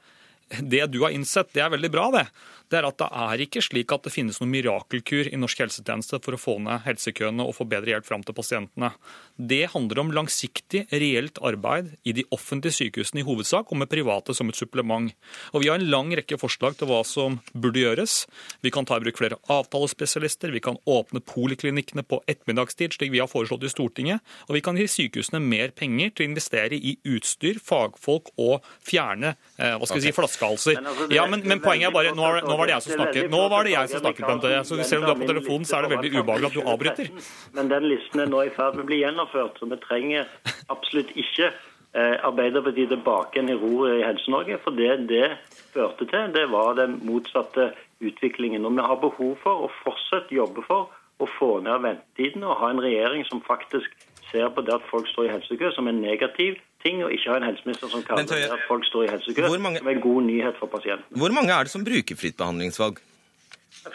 det du har innsett, det er veldig bra, det. Det er at det er ikke slik at det finnes noen mirakelkur i norsk helsetjeneste for å få ned helsekøene og få bedre hjelp fram til pasientene. Det handler om langsiktig, reelt arbeid i de offentlige sykehusene i hovedsak, og med private som et supplement. Og Vi har en lang rekke forslag til hva som burde gjøres. Vi kan ta i bruk flere avtalespesialister, vi kan åpne poliklinikkene på ettermiddagstid, slik vi har foreslått i Stortinget, og vi kan gi sykehusene mer penger til å investere i utstyr, fagfolk og fjerne eh, hva skal vi si, flaskehalser. Altså, Ja, men, men poenget er bare, nå, har, nå var det jeg som snakket. Nå var det jeg som snakket, Bent Høie. Så selv om du er på telefonen, så er det veldig ubehagelig at du avbryter. Men den listen er nå i ferd med å bli gjennomført, så vi trenger absolutt ikke eh, Arbeiderpartiet tilbake igjen i roret i Helse-Norge. For det det førte til, det var den motsatte utviklingen. Og vi har behov for å fortsette jobbe for å få ned ventetiden og ha en regjering som faktisk ser på det at folk står i helsekø som en negativ ting, og ikke ha en helseminister som kaller det at folk står i helsekø mange- som en god nyhet for pasienten. Hvor mange er det som bruker fritt behandlingsvalg?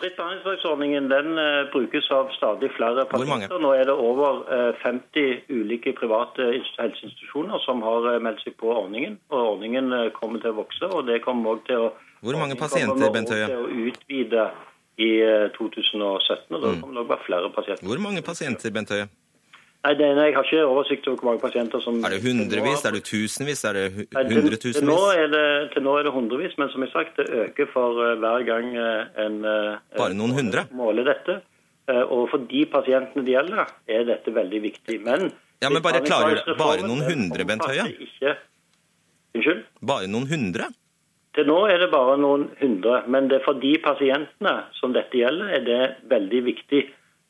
Fritt behandlingsvalgsordningen den eh, brukes av stadig flere pasienter. Nå er det over eh, 50 ulike private helseinstitusjoner som har eh, meldt seg på ordningen. og Ordningen eh, kommer til å vokse. og det kommer også til å Hvor mange pasienter, Bent Høie? til å utvide i eh, 2017. og Da Mm. kommer det også være flere pasienter. Hvor mange pasienter, Bent Høie? Nei, det, nei, Jeg har ikke oversikt over hvor mange pasienter som Er det hundrevis, er det tusenvis, er det hundretusenvis? Til, til, nå er det, til nå er det hundrevis, men som jeg sagt, det øker for eh, hver gang eh, en eh, Bare noen hundre? måler dette. Og for de pasientene det gjelder, er dette veldig viktig. Men Ja, men bare klarer du- bare noen hundre, Bent Høie? Ikke... Unnskyld? Bare noen hundre? Til nå er det bare noen hundre, men det er for de pasientene som dette gjelder, er det veldig viktig.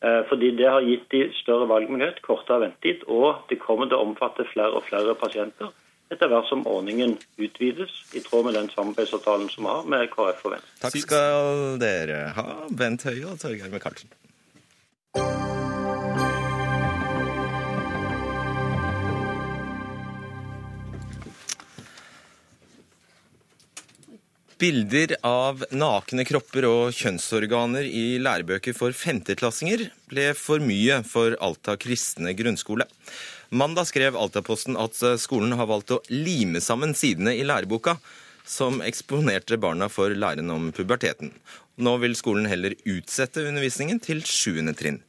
Eh, Fordi det har gitt de større valgmulighet, kortere ventetid, og det kommer til å omfatte flere og flere pasienter etter hvert som ordningen utvides, i tråd med den samarbeidsavtalen som vi har med KrF og Venstre. Takk skal dere ha, Bent Høie og Torgeir Micaelsen. Bilder av nakne kropper og kjønnsorganer i lærebøker for femteklassinger ble for mye for Alta kristne grunnskole. Mandag skrev Altaposten at skolen har valgt å lime sammen sidene i læreboka, som eksponerte barna for læren om puberteten. Nå vil skolen heller utsette undervisningen til sjuende trinn.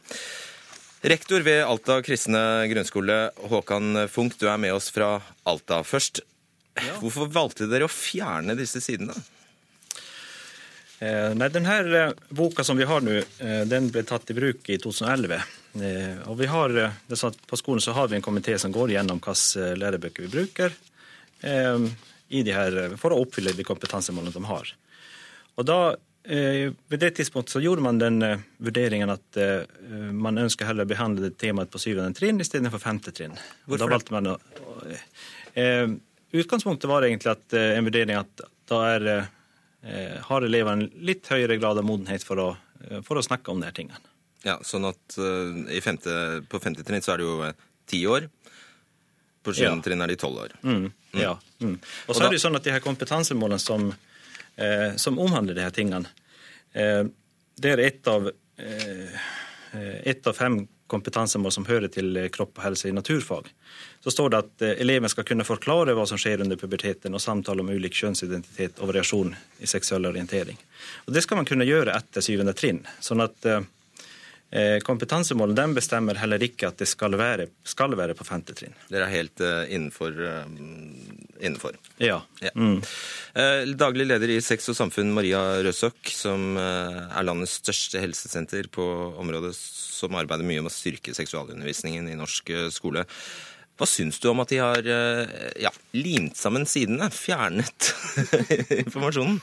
Rektor ved Alta kristne grunnskole, Håkan Funk, du er med oss fra Alta. Først, hvorfor valgte dere å fjerne disse sidene? Eh, nei, den her eh, boka som vi har nå, eh, den ble tatt i bruk i 2011. Eh, og vi har, På skolen så har vi en komité som går gjennom hvilke lærebøker vi bruker i de her, for å oppfylle de kompetansemålene de har. Og da, Ved det tidspunktet så gjorde man den vurderingen at man ønsker heller å behandle temaet på syvende trinn istedenfor femte trinn. Hvorfor da valgte man å, Utgangspunktet var egentlig at en vurdering at da er har elevene litt høyere grad av modenhet for å, eh, for å snakke om de her tingene. Ja, sånn at eh, i femte, På femte trinn så er det jo eh, ti år. På sjuende Ja. trinn er de tolv år. Mm, ja. Mm. Og så er det jo sånn at de her kompetansemålene som, eh, som omhandler de her tingene, eh, det er ett av, eh, et av fem kompetansemål som hører til eh, kropp og helse i naturfag. Så står det at eh, eleven skal kunne forklare hva som skjer under puberteten og samtale om ulik kjønnsidentitet og variasjon i seksuell orientering. Og Det skal man kunne gjøre etter syvende trinn. sånn at eh, Kompetansemålet den bestemmer heller ikke at det skal være, skal være på femte trinn. Dere er helt eh, innenfor. eh, innenfor. Ja. Ja. Mm. Eh, Daglig leder i Sex og Samfunn, Maria Røsok, som eh, er landets største helsesenter på området, som arbeider mye med å styrke seksualundervisningen i norsk eh, skole. Hva syns du om at de har eh, ja, limt sammen sidene? Fjernet informasjonen?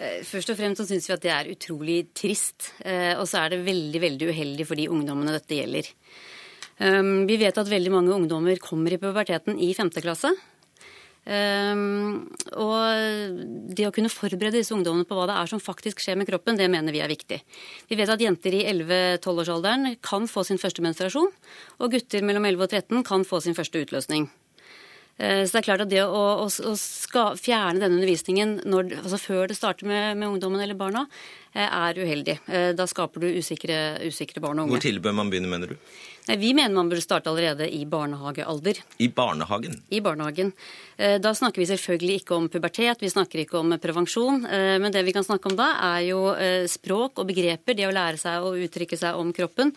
Eh, Først og fremst så syns vi at det er utrolig trist. eh, Og så er det veldig veldig uheldig for de ungdommene dette gjelder. Um, Vi vet at veldig mange ungdommer kommer i puberteten i femte klasse. Um, og det å kunne forberede disse ungdommene på hva det er som faktisk skjer med kroppen, det mener vi er viktig. Vi vet at jenter i 11-12-årsalderen kan få sin første menstruasjon, og gutter mellom 11 og 13 kan få sin første utløsning. Eh, Så det er klart at det å, å, å ska, fjerne denne undervisningen når, altså før det starter med, med ungdommen eller barna, eh, er uheldig. Eh, Da skaper du usikre, usikre barn og Hvor unge. tidlig bør man begynne, mener du? Nei, vi mener man burde starte allerede i barnehagealder. I barnehagen? I barnehagen. Eh, Da snakker vi selvfølgelig ikke om pubertet, vi snakker ikke om prevensjon. Men det vi kan snakke om da, er jo språk og begreper, det å lære seg å uttrykke seg om kroppen.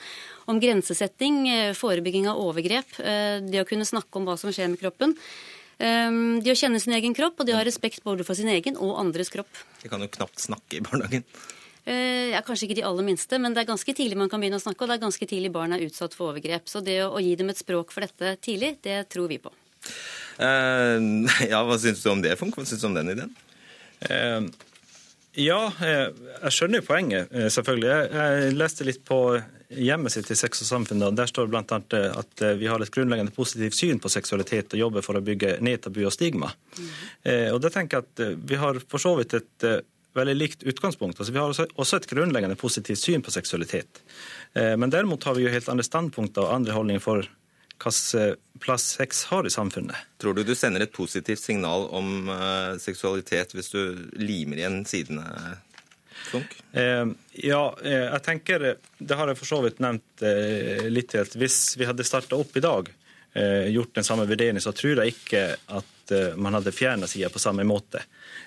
Om grensesetting, eh, forebygging av overgrep, eh, det å kunne snakke om hva som skjer med kroppen. Eh, Det å kjenne sin egen kropp, og det å ha respekt både for sin egen og andres kropp. De kan jo knapt snakke i barnehagen. Eh, Ja, kanskje ikke de aller minste, men det er ganske tidlig man kan begynne å snakke, og det er ganske tidlig barn er utsatt for overgrep. Så det å, gi dem et språk for dette tidlig, det tror vi på. Uh, ja, Hva syns du om det, Funk? Hva syns du om den ideen? Eh, ja, eh, jeg skjønner jo poenget, eh, selvfølgelig. Jeg, leste litt på hjemmet sitt i Sex og samfunn, og der står det bl.a. at eh, vi har et grunnleggende positivt syn på seksualitet og jobber for å bygge ned tabu og stigma. Mm. og da tenker jeg at vi har for så vidt et veldig likt utgangspunkt. Altså, vi har også, et grunnleggende positivt syn på seksualitet. Men derimot har vi jo helt andre standpunkter og andre holdninger for hvilken plass sex har i samfunnet. Tror du du sender et positivt signal om uh, seksualitet hvis du limer igjen sidene? Eh, ja, eh, jeg tenker Det har jeg for så vidt nevnt eh, litt til. Hvis vi hadde starta opp i dag, eh, gjort den samme vurderingen, så tror jeg ikke at eh, man hadde fjerna sida på samme måte.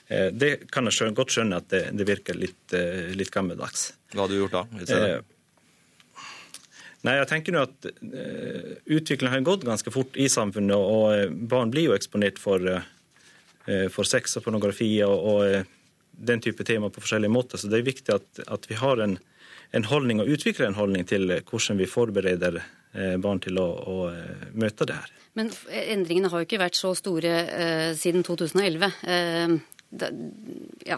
Eh, det kan jeg skjønne, godt skjønne at det, det virker litt, eh, litt gammeldags. Hva hadde du gjort da? Nei, jeg tenker nå at uh, Utviklingen har gått ganske fort i samfunnet, og barn blir jo eksponert for, uh, for sex og pornografi og, og eh, den type tema på forskjellige måter. Så det er viktig at, at vi har en, en holdning og utvikler en holdning til hvordan vi forbereder barn til å, å møte det her. Men endringene har jo ikke vært så store uh, siden 2011. Uh, da, ja,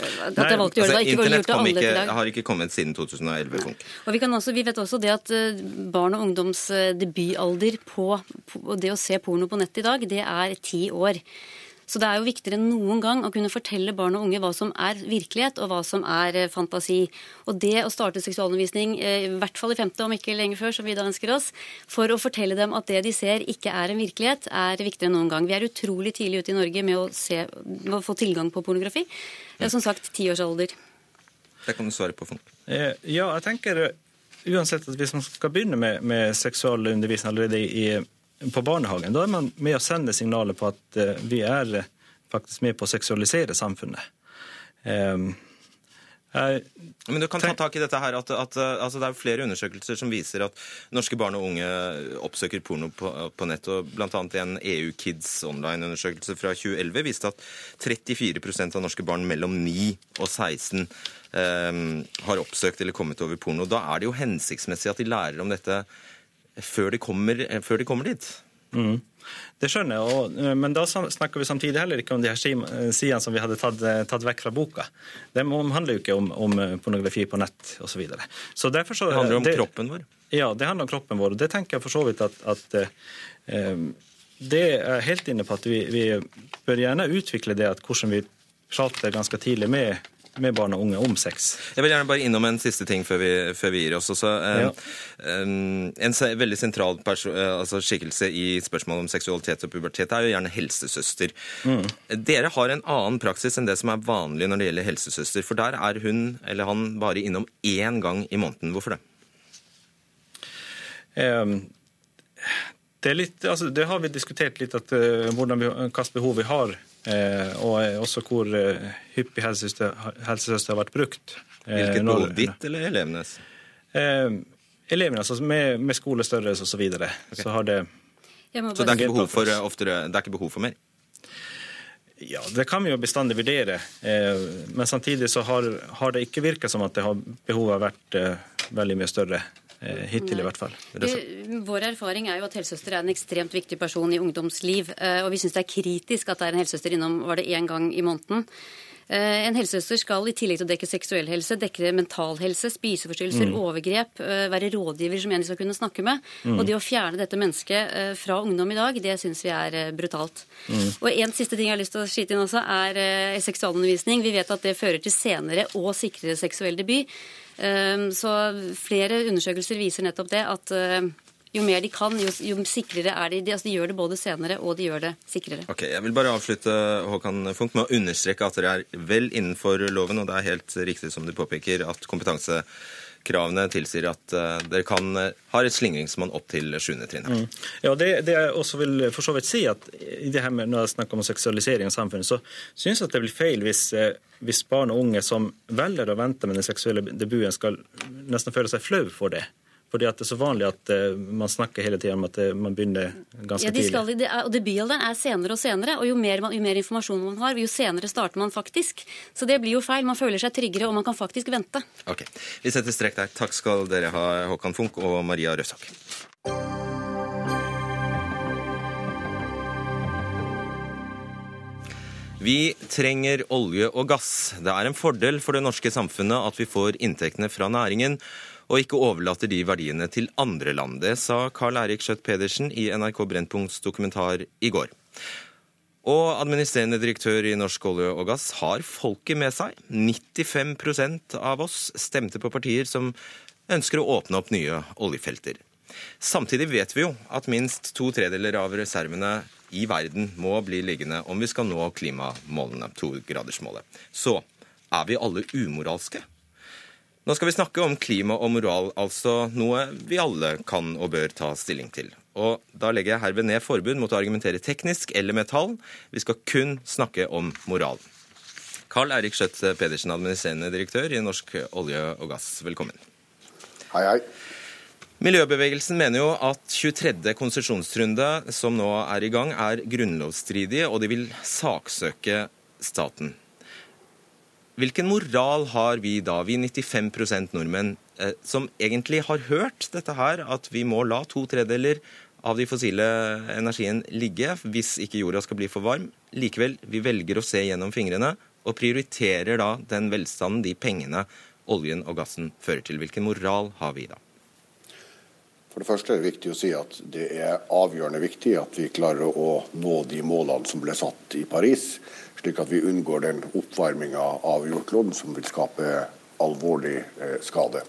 at Nei, valgte å gjøre altså, ikke Internett kom ikke, har ikke kommet siden 2011. Funk. Og vi, også, vi, vet også det at eh, barn og ungdoms debutalder på, på det å se porno på nett i dag, det er ti år. Så det er jo viktigere enn noen gang å kunne fortelle barn og unge hva som er virkelighet, og hva som er eh, fantasi. Og det å starte seksualundervisning, eh, i hvert fall i femte, om ikke lenger før, som vi da ønsker oss, for å fortelle dem at det de ser ikke er en virkelighet, er viktigere enn noen gang. Vi er utrolig tidlig ute i Norge med å, se, med å få tilgang på pornografi. Som sagt, tiårsalder. Det kan du svare på, Funk. Eh, ja, jeg tenker uansett at hvis man skal begynne med, med seksualundervisning allerede i på barnehagen, da er man med å sende signaler på at eh, vi er eh, faktisk med på å seksualisere samfunnet. Um, jeg, Men du kan ta tak i dette her, at, at altså Det er flere undersøkelser som viser at norske barn og unge oppsøker porno på, på nett. og Blant annet en EU Kids online-undersøkelse fra 2011 viste at 34% av norske barn mellom 9 og 16 um, har oppsøkt eller kommet over porno. Da er det jo hensiktsmessig at de lærer om dette før de kommer, før de kommer dit. Mm. Det skjønner jeg, og, eh, men da snakker vi samtidig heller ikke om de her eh, sidene som vi hadde tatt, eh, tatt vekk fra boka. De handler jo ikke om, om pornografi på nett osv. Så videre. så derfor så, det handler om det, kroppen vår? Ja, det handler om kroppen vår. og Det tenker jeg for så vidt at, at eh, Det er helt inne på at vi, vi bør gjerne utvikle det at hvordan vi prater ganske tidlig med med barn og unge om sex. Jeg vil gjerne bare innom en siste ting før vi, før vi gir oss. Også. Um, ja. um, en veldig sentral eh, altså skikkelse i spørsmålet om seksualitet og pubertet er jo gjerne helsesøster. Mm. Dere har en annen praksis enn det som er vanlig når det gjelder helsesøster. For der er hun eller han bare innom én gang i måneden. Hvorfor det? Um, det, litt, altså, det, har vi diskutert litt, at, uh, hvordan vi, hvilket behov vi har Eh, og også hvor eh, hyppig helsesøster, helsesøster har vært brukt. Eh, Hvilket behov? Ditt eller elevenes? Elevenes, altså med, med skolestørrelse osv. Så, videre. okay. så har det Så det er, ikke behov for, oftere, det er ikke behov for mer? Ja, det kan vi jo bestandig vurdere. Men samtidig så har, har det ikke virka som at det har, behovet har vært veldig mye større Eh, hittil i hvert fall. Vår erfaring er jo at helsesøster er en ekstremt viktig person i ungdomsliv. Eh, og vi syns det er kritisk at det er en helsesøster innom var det én gang i måneden. Eh, en helsesøster skal i tillegg til å dekke seksuell helse, dekke mental helse, spiseforstyrrelser, mm. overgrep, være rådgiver som en de skal kunne snakke med. Mm. Og det å fjerne dette mennesket fra ungdom i dag, det syns vi er brutalt. Mm. Og en siste ting jeg har lyst til å skyte inn også, er seksualundervisning. Vi vet at det fører til senere og sikrere seksuell debut. Ehm, så flere undersøkelser viser nettopp det, at eh, jo mer de kan, jo, jo sikrere er de. de. Altså, de gjør det både senere og de gjør det sikrere. Ok, Jeg vil bare avslutte Håkan Funk, med å understreke at dere er vel innenfor loven, og det er helt riktig som du påpeker at kompetanse kravene tilsier at uh, dere kan ha har et slingringsmonn opp til 7. trinn. Mm. Ja, det, det, jeg også vil for så vidt si, at i det her med, når jeg snakker om seksualisering av samfunnet, så syns jeg at det blir feil hvis, uh, hvis barn og unge som velger å vente med den seksuelle debuten, skal nesten føle seg flau for det. Fordi at det er så vanlig at uh, man snakker hele tiden om at uh, man begynner ganske ja, de skal, tidlig. Det er, og Debutalderen er senere og senere, og jo mer, man, jo mer, informasjon man har, jo senere starter man faktisk. Så det blir jo feil. Man føler seg tryggere, og man kan faktisk vente. Ok, Vi setter strek der. Takk skal dere ha, Håkan Funk og Maria Røsak. Vi trenger olje og gass. Det er en fordel for det norske samfunnet at vi får inntektene fra næringen og ikke overlater de verdiene til andre land. Det sa Carl Erik Skjøtt Pedersen i NRK Brennpunkts dokumentar i går. Og administrerende direktør i Norsk olje og gass har folket med seg. 95% av oss stemte på partier som ønsker å åpne opp nye oljefelter. Samtidig vet vi jo at minst to tredeler av reservene i verden må bli liggende om vi skal nå klimamålene, togradersmålet. Så er vi alle umoralske? Nå skal vi snakke om klima og moral, altså noe vi alle kan og bør ta stilling til. Og da legger jeg herved ned forbud mot å argumentere teknisk eller med tall. Vi skal kun snakke om moral. Carl Erik Skjøtt Pedersen, administrerende direktør i Norsk olje og gass, velkommen. Hei, hei. Miljøbevegelsen mener jo at 23. konsesjonsrunde, som nå er i gang, er grunnlovsstridig, og de vil saksøke staten. Hvilken moral har vi da, vi 95 nordmenn, eh, som egentlig har hørt dette her, at vi må la to tredeler av de fossile energien ligge hvis ikke jorda skal bli for varm. Likevel, vi velger å se gjennom fingrene og prioriterer da den velstanden, de pengene oljen og gassen fører til. Hvilken moral har vi da? For det første er det viktig å si at det er avgjørende viktig at vi klarer å nå de målene som ble satt i Paris, slik at vi unngår den oppvarminga av jordkloden som vil skape alvorlig eh, skade.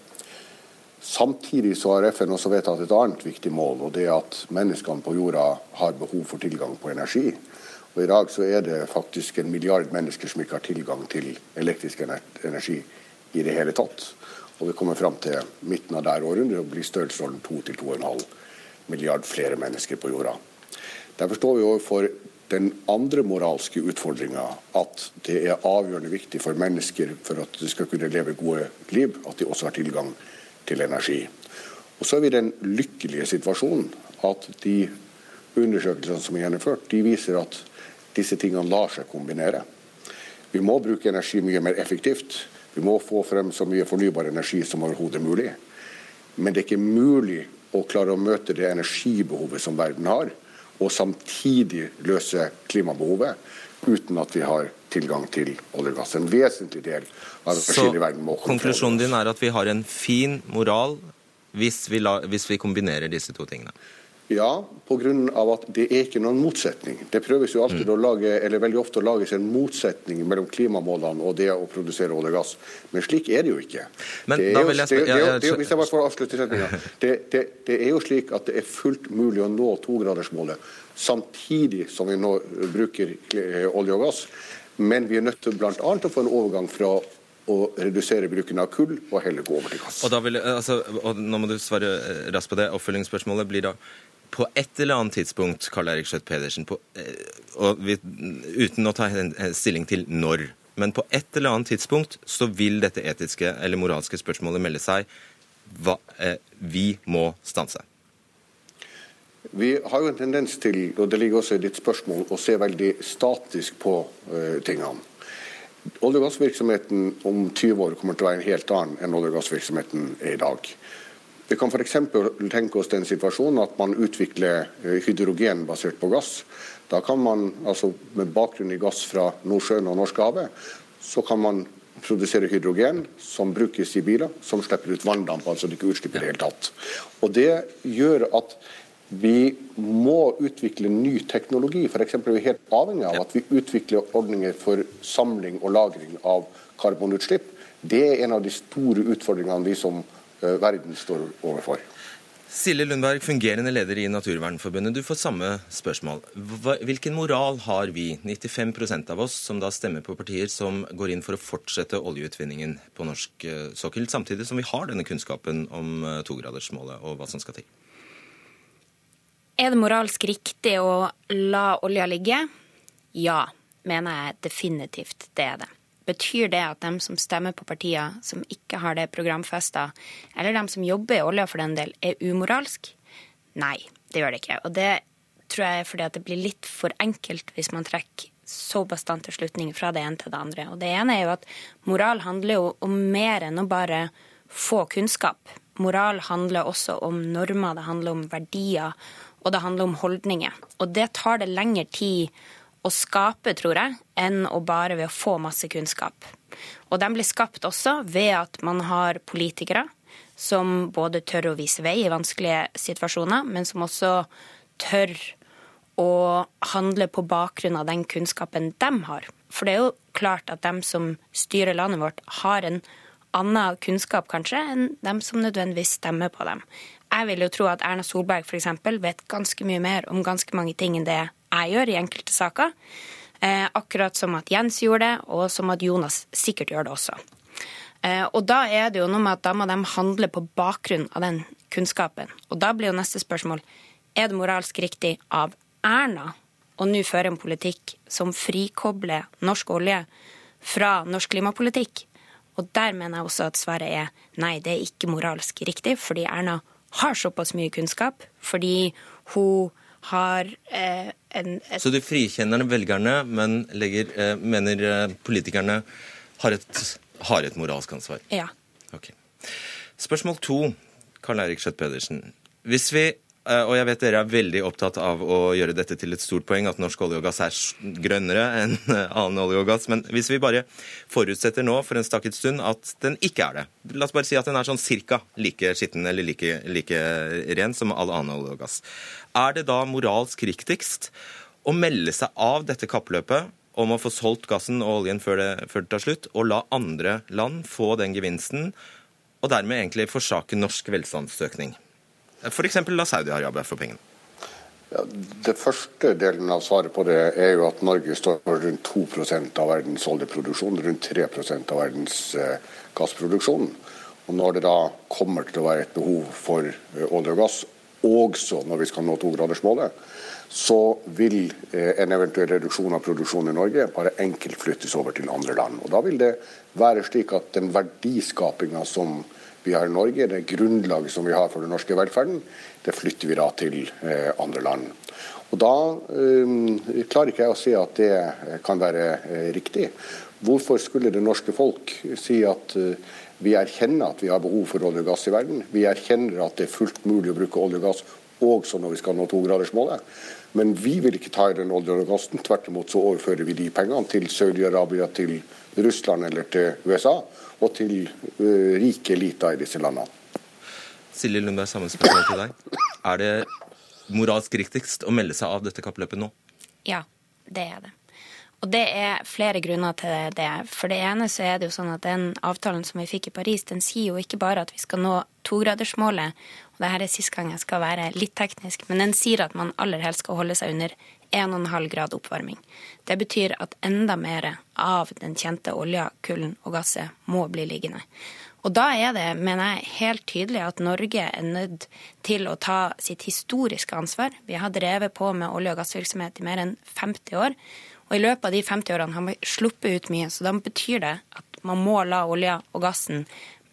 Samtidig så har FN også vedtatt et annet viktig mål, og det er at menneskene på jorda har behov for tilgang på energi. Og I dag så er det faktisk en milliard mennesker som ikke har tilgang til elektrisk energi i det hele tatt. Og vi kommer fram til midten av der århundret og blir størrelsesorden 2-2,5 milliard flere mennesker på jorda. Derfor står vi overfor den andre moralske utfordringa at det er avgjørende viktig for mennesker for at de skal kunne leve gode liv, at de også har tilgang til energi. Og så er vi i den lykkelige situasjonen at de undersøkelsene som er gjennomført, de viser at disse tingene lar seg kombinere. Vi må bruke energi mye mer effektivt. Vi må få frem så mye fornybar energi som overhodet mulig. Men det er ikke mulig å klare å møte det energibehovet som verden har, og samtidig løse klimabehovet uten at vi har tilgang til olje og gass. En vesentlig del av den forskjellige verden må Konklusjonen din er at vi har en fin moral hvis vi, la, hvis vi kombinerer disse to tingene? Ja, pga. at det er ikke noen motsetning. Det prøves jo alltid mm. å lage, eller veldig ofte å lages en motsetning mellom klimamålene og det å produsere olje og gass. Men slik er det jo ikke. Men det er det, er jo slik at det er fullt mulig å nå togradersmålet samtidig som vi nå bruker olje og gass. Men vi er nødt til bl.a. å få en overgang fra å redusere bruken av kull og heller gå over til gass. Og, vil, altså, og Nå må du svare raskt på det. Oppfølgingsspørsmålet blir da på et eller annet tidspunkt, Karl Eirik Skjøtt Pedersen, eh, uten å ta stilling til når, men på et eller annet tidspunkt så vil dette etiske eller moralske spørsmålet melde seg. Hva, eh, vi må stanse. Vi har jo en tendens til, og det ligger også i ditt spørsmål, å se veldig statisk på uh, tingene. Olje- og gassvirksomheten om 20 år kommer til å være en helt annen enn olje- og gassvirksomheten er i dag. Vi kan f.eks. tenke oss den situasjonen at man utvikler eh, hydrogen basert på gass. Da kan man, altså med bakgrunn i gass fra Nordsjøen og Norskehavet, så kan man produsere hydrogen som brukes i biler, som slipper ut vanndamp, altså det ikke utslipper i det hele tatt. Og Det gjør at vi må utvikle ny teknologi. F.eks. er vi helt avhengig av at vi utvikler ordninger for samling og lagring av karbonutslipp. Det er en av de store utfordringene vi som verden står overfor. Silje Lundberg, fungerende leder i Naturvernforbundet. Du får samme spørsmål. Hvilken moral har vi, 95% av oss, som da stemmer på partier som går inn for å fortsette oljeutvinningen på norsk eh, sokkel, samtidig som vi har denne kunnskapen om eh, togradersmålet og hva som skal til? Er det moralsk riktig å la olja ligge? Ja, mener jeg definitivt det er det. Betyr det at dem som stemmer på partier som ikke har det programfesta, eller dem som jobber i olja for den del, er umoralsk? Nei, det gjør det ikke. Og det tror jeg er fordi at det blir litt for enkelt hvis man trekker så bastante slutninger fra det ene til det andre. Og det ene er jo at moral handler jo om mer enn å bare få kunnskap. Moral handler også om normer, det handler om verdier og det handler om holdninger. Og det tar det lengre tid å skape, tror jeg, enn å bare ved å få masse kunnskap. Og de blir skapt også ved at man har politikere som både tør å vise vei i vanskelige situasjoner, men som også tør å handle på bakgrunn av den kunnskapen de har. For det er jo klart at de som styrer landet vårt, har en annen kunnskap kanskje enn dem som nødvendigvis stemmer på dem. Jeg vil jo tro at Erna Solberg f.eks. vet ganske mye mer om ganske mange ting enn det jeg gjør i enkelte saker. Eh, akkurat som at Jens gjorde det, og som at Jonas sikkert gjør det også. Eh, og da er det jo noe med at da må de handle på bakgrunn av den kunnskapen. Og da blir jo neste spørsmål er det moralsk riktig av Erna å nå føre en politikk som frikobler norsk olje fra norsk klimapolitikk? Og der mener jeg også at svaret er nei, det er ikke moralsk riktig, fordi Erna har såpass mye kunnskap, fordi hun har eh, en et... Så du frikjenner velgerne, men legger, eh, mener eh, politikerne har et, har et, moralsk ansvar? Ja. Okay. Spørsmål to, Karl Eirik Skjøtt Pedersen. Hvis vi og jeg vet dere er veldig opptatt av å gjøre dette til et stort poeng, at norsk olje og gass er grønnere enn annen olje og gass. Men hvis vi bare forutsetter nå for en stakket stund at den ikke er det, la oss bare si at den er sånn cirka like skitten eller like, like ren som all annen olje og gass, er det da moralsk riktigst å melde seg av dette kappløpet om å få solgt gassen og oljen før det, før det tar slutt, og la andre land få den gevinsten, og dermed egentlig forsake norsk velstandsøkning? F.eks. la Saudi-Arabia få pengene? Ja, det første delen av svaret på det er jo at Norge står for rundt 2% av verdens oljeproduksjon, rundt 3% av verdens eh, gassproduksjon. Og Når det da kommer til å være et behov for eh, olje og gass, også når vi skal nå togradersmålet, så vil eh, en eventuell reduksjon av produksjonen i Norge bare enkelt flyttes over til andre land. Og Da vil det være slik at den verdiskapinga som vi har i Norge, det grunnlaget som vi har for den norske velferden, det flytter vi da til eh, andre land. Og Da eh, klarer ikke jeg å si at det kan være eh, riktig. Hvorfor skulle det norske folk si at eh, vi erkjenner at vi har behov for olje og gass i verden? Vi erkjenner at det er fullt mulig å bruke olje og gass også når vi skal nå togradersmålet. Men vi vil ikke ta i den oljen og gassen. Tvert imot så overfører vi de pengene til Saudi-Arabia, til Russland eller til USA og til uh, rike eliter i disse landene. Silje Lundberg, samme spørsmål til deg. Er det moralsk riktigst å melde seg av dette kappløpet nå? Ja, det er det. Og det er flere grunner til det. For det ene så er det jo sånn at den avtalen som vi fikk i Paris, den sier jo ikke bare at vi skal nå togradersmålet, og det her er sist gang jeg skal være litt teknisk, men den sier at man aller helst skal holde seg under 1,5 grad oppvarming. Det betyr at enda mer av den kjente olja, kullen og gasset må bli liggende. Og da er det, mener jeg, helt tydelig at Norge er nødt til å ta sitt historiske ansvar. Vi har drevet på med olje- og gassvirksomhet i mer enn 50 år. Og i løpet av de 50 årene har vi sluppet ut mye. Så da betyr det at man må la olja og gassen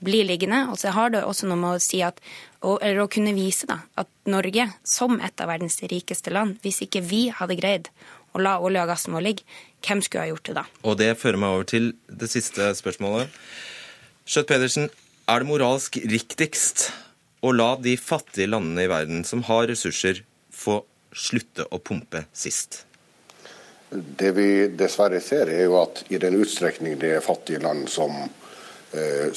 bli liggende. Og så har det også noe med å si at eller å kunne vise da, at Norge, som et av verdens rikeste land, hvis ikke vi hadde greid å la olje og gassen vår ligge, hvem skulle ha gjort det da? Og det fører meg over til det siste spørsmålet. Skjøtt Pedersen, er det moralsk riktigst å la de fattige landene i verden som har ressurser, få slutte å pumpe sist? Det vi dessverre ser, er jo at i den utstrekning det er fattige land som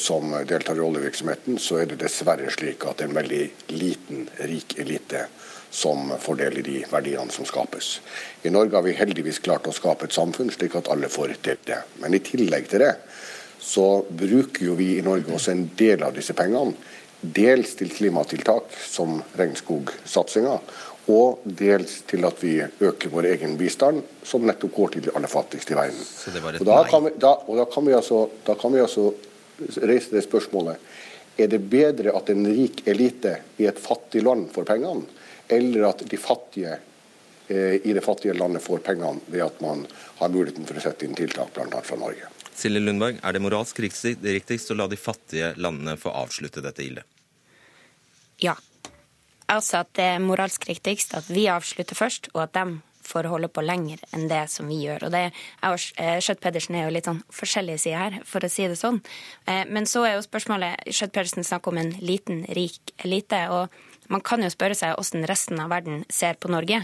som deltar i oljevirksomheten, så er det dessverre slik at det er en veldig liten, rik elite som får del i de verdiene som skapes. I Norge har vi heldigvis klart å skape et samfunn slik at alle får del det. Men i tillegg til det så bruker jo vi i Norge også en del av disse pengene. Dels til klimatiltak som regnskogsatsinga, og dels til at vi øker vår egen bistand, som nettopp går til de aller fattigste i verden. Og da, kan vi, da, da kan vi altså, da kan vi altså reise det spørsmålet er det bedre at en rik elite i et fattig land får pengene, eller at de fattige eh, i det fattige landet får pengene ved at man har muligheten for å sette inn tiltak, bl.a. fra Norge. Silje Lundberg, er det moralsk riktigst å la de fattige landene få avslutte dette ille? Ja. Altså at det er moralsk riktigst at vi avslutter først, og at de for å holde på lenger enn det som vi gjør. Og det, og eh, er jo litt sånn forskjellige sider her, for å si det sånn. Eh, men så er jo spørsmålet Skjøtt Pedersen snakker om en liten, rik elite. Og man kan jo spørre seg hvordan resten av verden ser på Norge.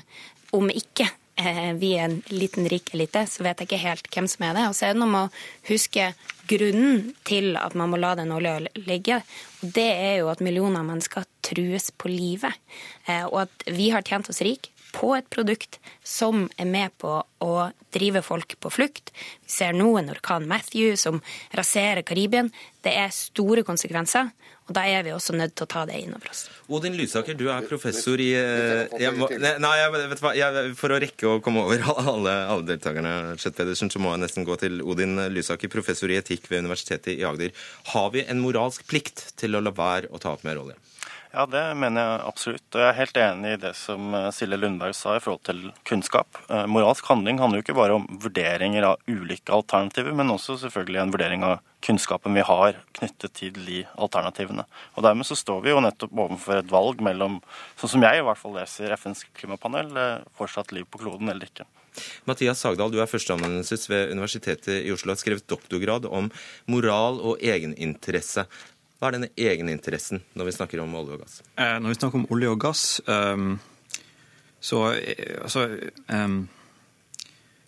Om ikke eh, vi er en liten, rik elite, så vet jeg ikke helt hvem som er det. Og så er det noe med å huske grunnen til at man må la den olja ligge. Og det er jo at millioner av mennesker trues på livet. Og at vi har tjent oss rik på et produkt som er med på å drive folk på flukt. Vi ser nå en orkan Matthew som raserer Karibien. Det er store konsekvenser. Og Da er vi også nødt til å ta det inn over oss. Odin Lysaker, du er professor i jeg må, Nei, vet hva, jeg, For å rekke å komme over alle, alle deltakerne, Pedersen, så må jeg nesten gå til Odin Lysaker, professor i etikk ved Universitetet i Agder. Har vi en moralsk plikt til å la være å ta opp mer olje? Ja, det mener jeg absolutt. Og jeg er helt enig i det som eh, Silje Lundberg sa i forhold til kunnskap. Eh, moralsk handling handler jo ikke bare om vurderinger av ulike alternativer, men også selvfølgelig en vurdering av kunnskapen vi har knyttet til de alternativene. Og Dermed så står vi jo nettopp overfor et valg mellom, sånn som jeg i hvert fall leser FNs klimapanel, eh, fortsatt liv på kloden eller ikke. Mathias Sagdal, du er førsteamanuensis ved Universitetet i Oslo og har skrevet doktorgrad om moral og egeninteresse. Hva er denne egeninteressen når vi snakker om olje og gass? Eh, når vi snakker om olje og gass, um, så altså, um,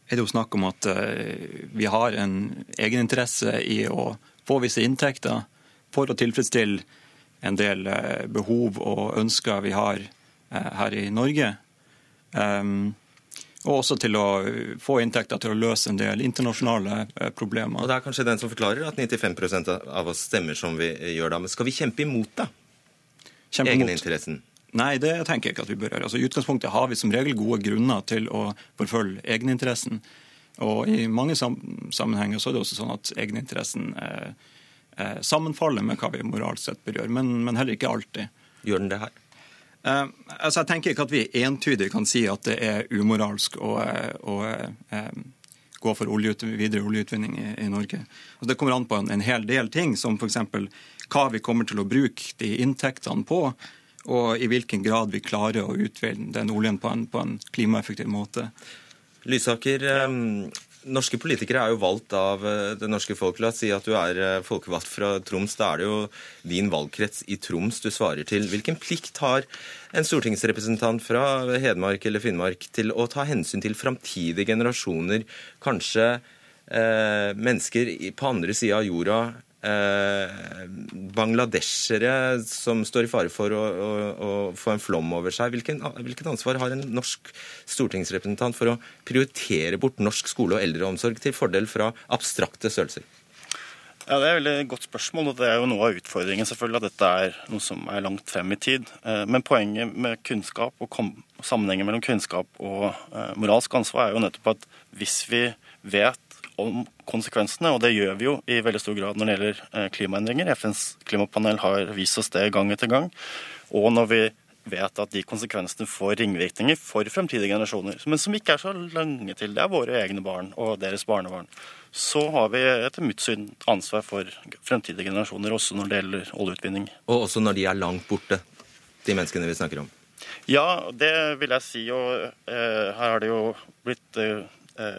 er det jo snakk om at uh, vi har en egeninteresse i å få visse inntekter for å tilfredsstille en del uh, behov og ønsker vi har her i Norge. Um, og også til å få inntekter til å løse en del internasjonale problemer. Og Det er kanskje den som forklarer at 95% av oss stemmer som vi gjør da. Men skal vi kjempe imot, da? Kjempe Egeninteressen? Nei, det tenker jeg ikke at vi bør gjøre. Altså, I utgangspunktet har vi som regel gode grunner til å forfølge egeninteressen. Og i mange sammenhenger så er det også sånn at egeninteressen eh, eh, sammenfaller med hva vi moralsk sett bør gjøre, men, men heller ikke alltid. Gjør den det her? Uh, altså jeg tenker ikke at vi entydig kan si at det er umoralsk å, å uh, gå for oljeut, videre oljeutvinning i, i Norge. Altså det kommer an på en, en hel del ting, som f.eks. hva vi kommer til å bruke de inntektene på, og i hvilken grad vi klarer å utvinne den oljen på en, på en klimaeffektiv måte. Lysaker, um Norske politikere er jo valgt av eh, det norske folk. La oss si at du er eh, folkevalgt fra Troms. Da er det jo din valgkrets i Troms du svarer til. Hvilken plikt har en stortingsrepresentant fra Hedmark eller Finnmark til å ta hensyn til framtidige generasjoner, kanskje eh, mennesker på andre sida av jorda eh, bangladeshere som står i fare for å, å, å få en flom over seg. Hvilken, hvilket ansvar har en norsk stortingsrepresentant for å prioritere bort norsk skole og eldreomsorg til fordel fra abstrakte størrelser? Ja, Det er et veldig godt spørsmål, og det er jo noe av utfordringen selvfølgelig, at dette er noe som er langt frem i tid. Eh, men poenget med kunnskap og sammenhengen mellom kunnskap og eh, moralsk ansvar er jo nettopp at hvis vi vet om konsekvensene, og det gjør vi jo i veldig stor grad når det gjelder eh, klimaendringer. FNs klimapanel har vist oss det gang etter gang. Og når vi vet at de konsekvensene får ringvirkninger for fremtidige generasjoner, men som ikke er så lange til. Det er våre egne barn og deres barnebarn. Så har vi etter mitt syn ansvar for fremtidige generasjoner, også når det gjelder oljeutvinning. Og også når de er langt borte, de menneskene vi snakker om? Ja, det vil jeg si. Og eh, her har det jo blitt Eh,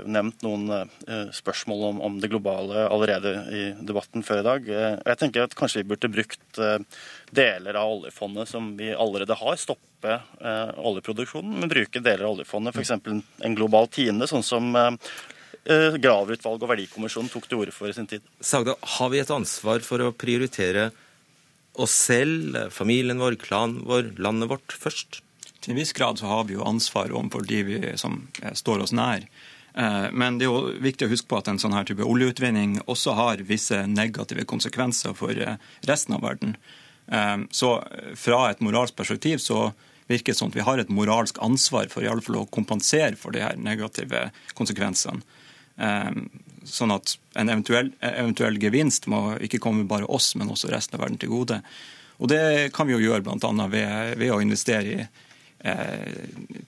nevnt noen eh, spørsmål om, om, det globale allerede i debatten før i dag. Eh, jeg tenker at kanskje vi burde brukt deler av oljefondet som vi allerede har, stoppe oljeproduksjonen, men bruke deler av oljefondet, f.eks. en global tiende, sånn som Graver-utvalget og Verdikommisjonen tok til orde for i sin tid. Sagda, har vi et ansvar for å prioritere oss selv, familien vår, klanen vår, landet vårt først? Til en viss grad så har vi jo ansvar overfor de vi, som står oss nær. Eh, men det er jo viktig å huske på at en sånn her type oljeutvinning også har visse negative konsekvenser for eh, resten av verden. Eh, så fra et moralsk perspektiv så virker det som at vi har et moralsk ansvar for i alle fall å kompensere for de her negative konsekvensene. Sånn at en eventuell, eventuell gevinst må ikke komme bare oss, men også resten av verden til gode. Og det kan vi jo gjøre bl.a. Ved, ved å investere i,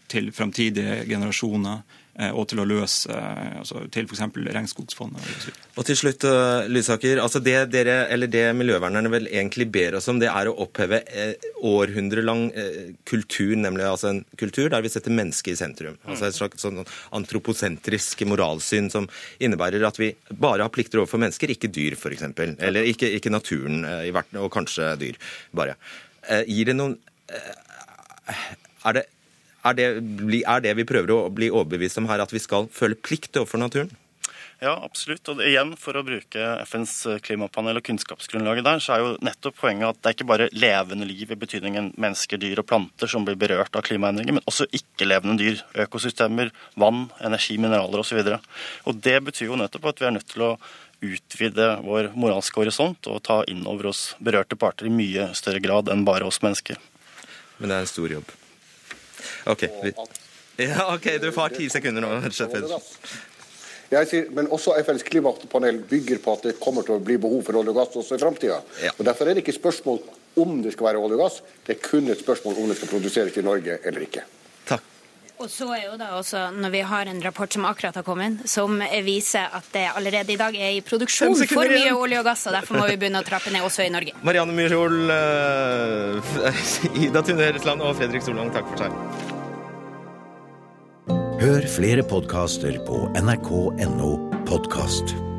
til framtidige generasjoner Eh, og til å løse eh, altså til f.eks. Regnskogsfondet. Og til slutt, eh, Lysaker. altså det, dere, eller det miljøvernerne vel egentlig ber oss om, det er å oppheve århundrelang kultur, nemlig altså en kultur der vi setter mennesket i sentrum. Altså Et slags sånn antroposentrisk moralsyn som innebærer at vi bare har plikter overfor mennesker, ikke dyr f.eks. Eller ikke, ikke naturen, og kanskje dyr, bare. Gir det noen Er det er det, er det vi prøver å bli overbevist om her, at vi skal føle plikt overfor naturen? Ja, absolutt. Og igjen, for å bruke FNs klimapanel og kunnskapsgrunnlaget der, så er jo nettopp poenget at det er ikke bare levende liv i betydningen mennesker, dyr og planter som blir berørt av klimaendringer, men også ikke-levende dyr. Økosystemer, vann, energi, mineraler osv. Og, og det betyr jo nettopp at vi er nødt til å utvide vår moralske horisont og ta inn over oss berørte parter i mye større grad enn bare oss mennesker. Men det er en stor jobb. OK. Ja, ok, Du får ti sekunder nå. Jeg sier, men også FNs klimapanel bygger på at det kommer til å bli behov for olje og gass også i framtida. Ja. Derfor er det ikke spørsmål om det skal være olje og gass, det er kun et spørsmål om det skal produseres i Norge eller ikke. Og så er jo da også, når vi har en rapport som akkurat har kommet, som viser at det allerede i dag er i produksjon for mye olje og gass, og derfor må vi begynne å trappe ned også i Norge. Marianne Myrhol, uh, Ida Tune Heresland og Fredrik Solvang, takk for seg. Hør flere podkaster på nrk.no podkast.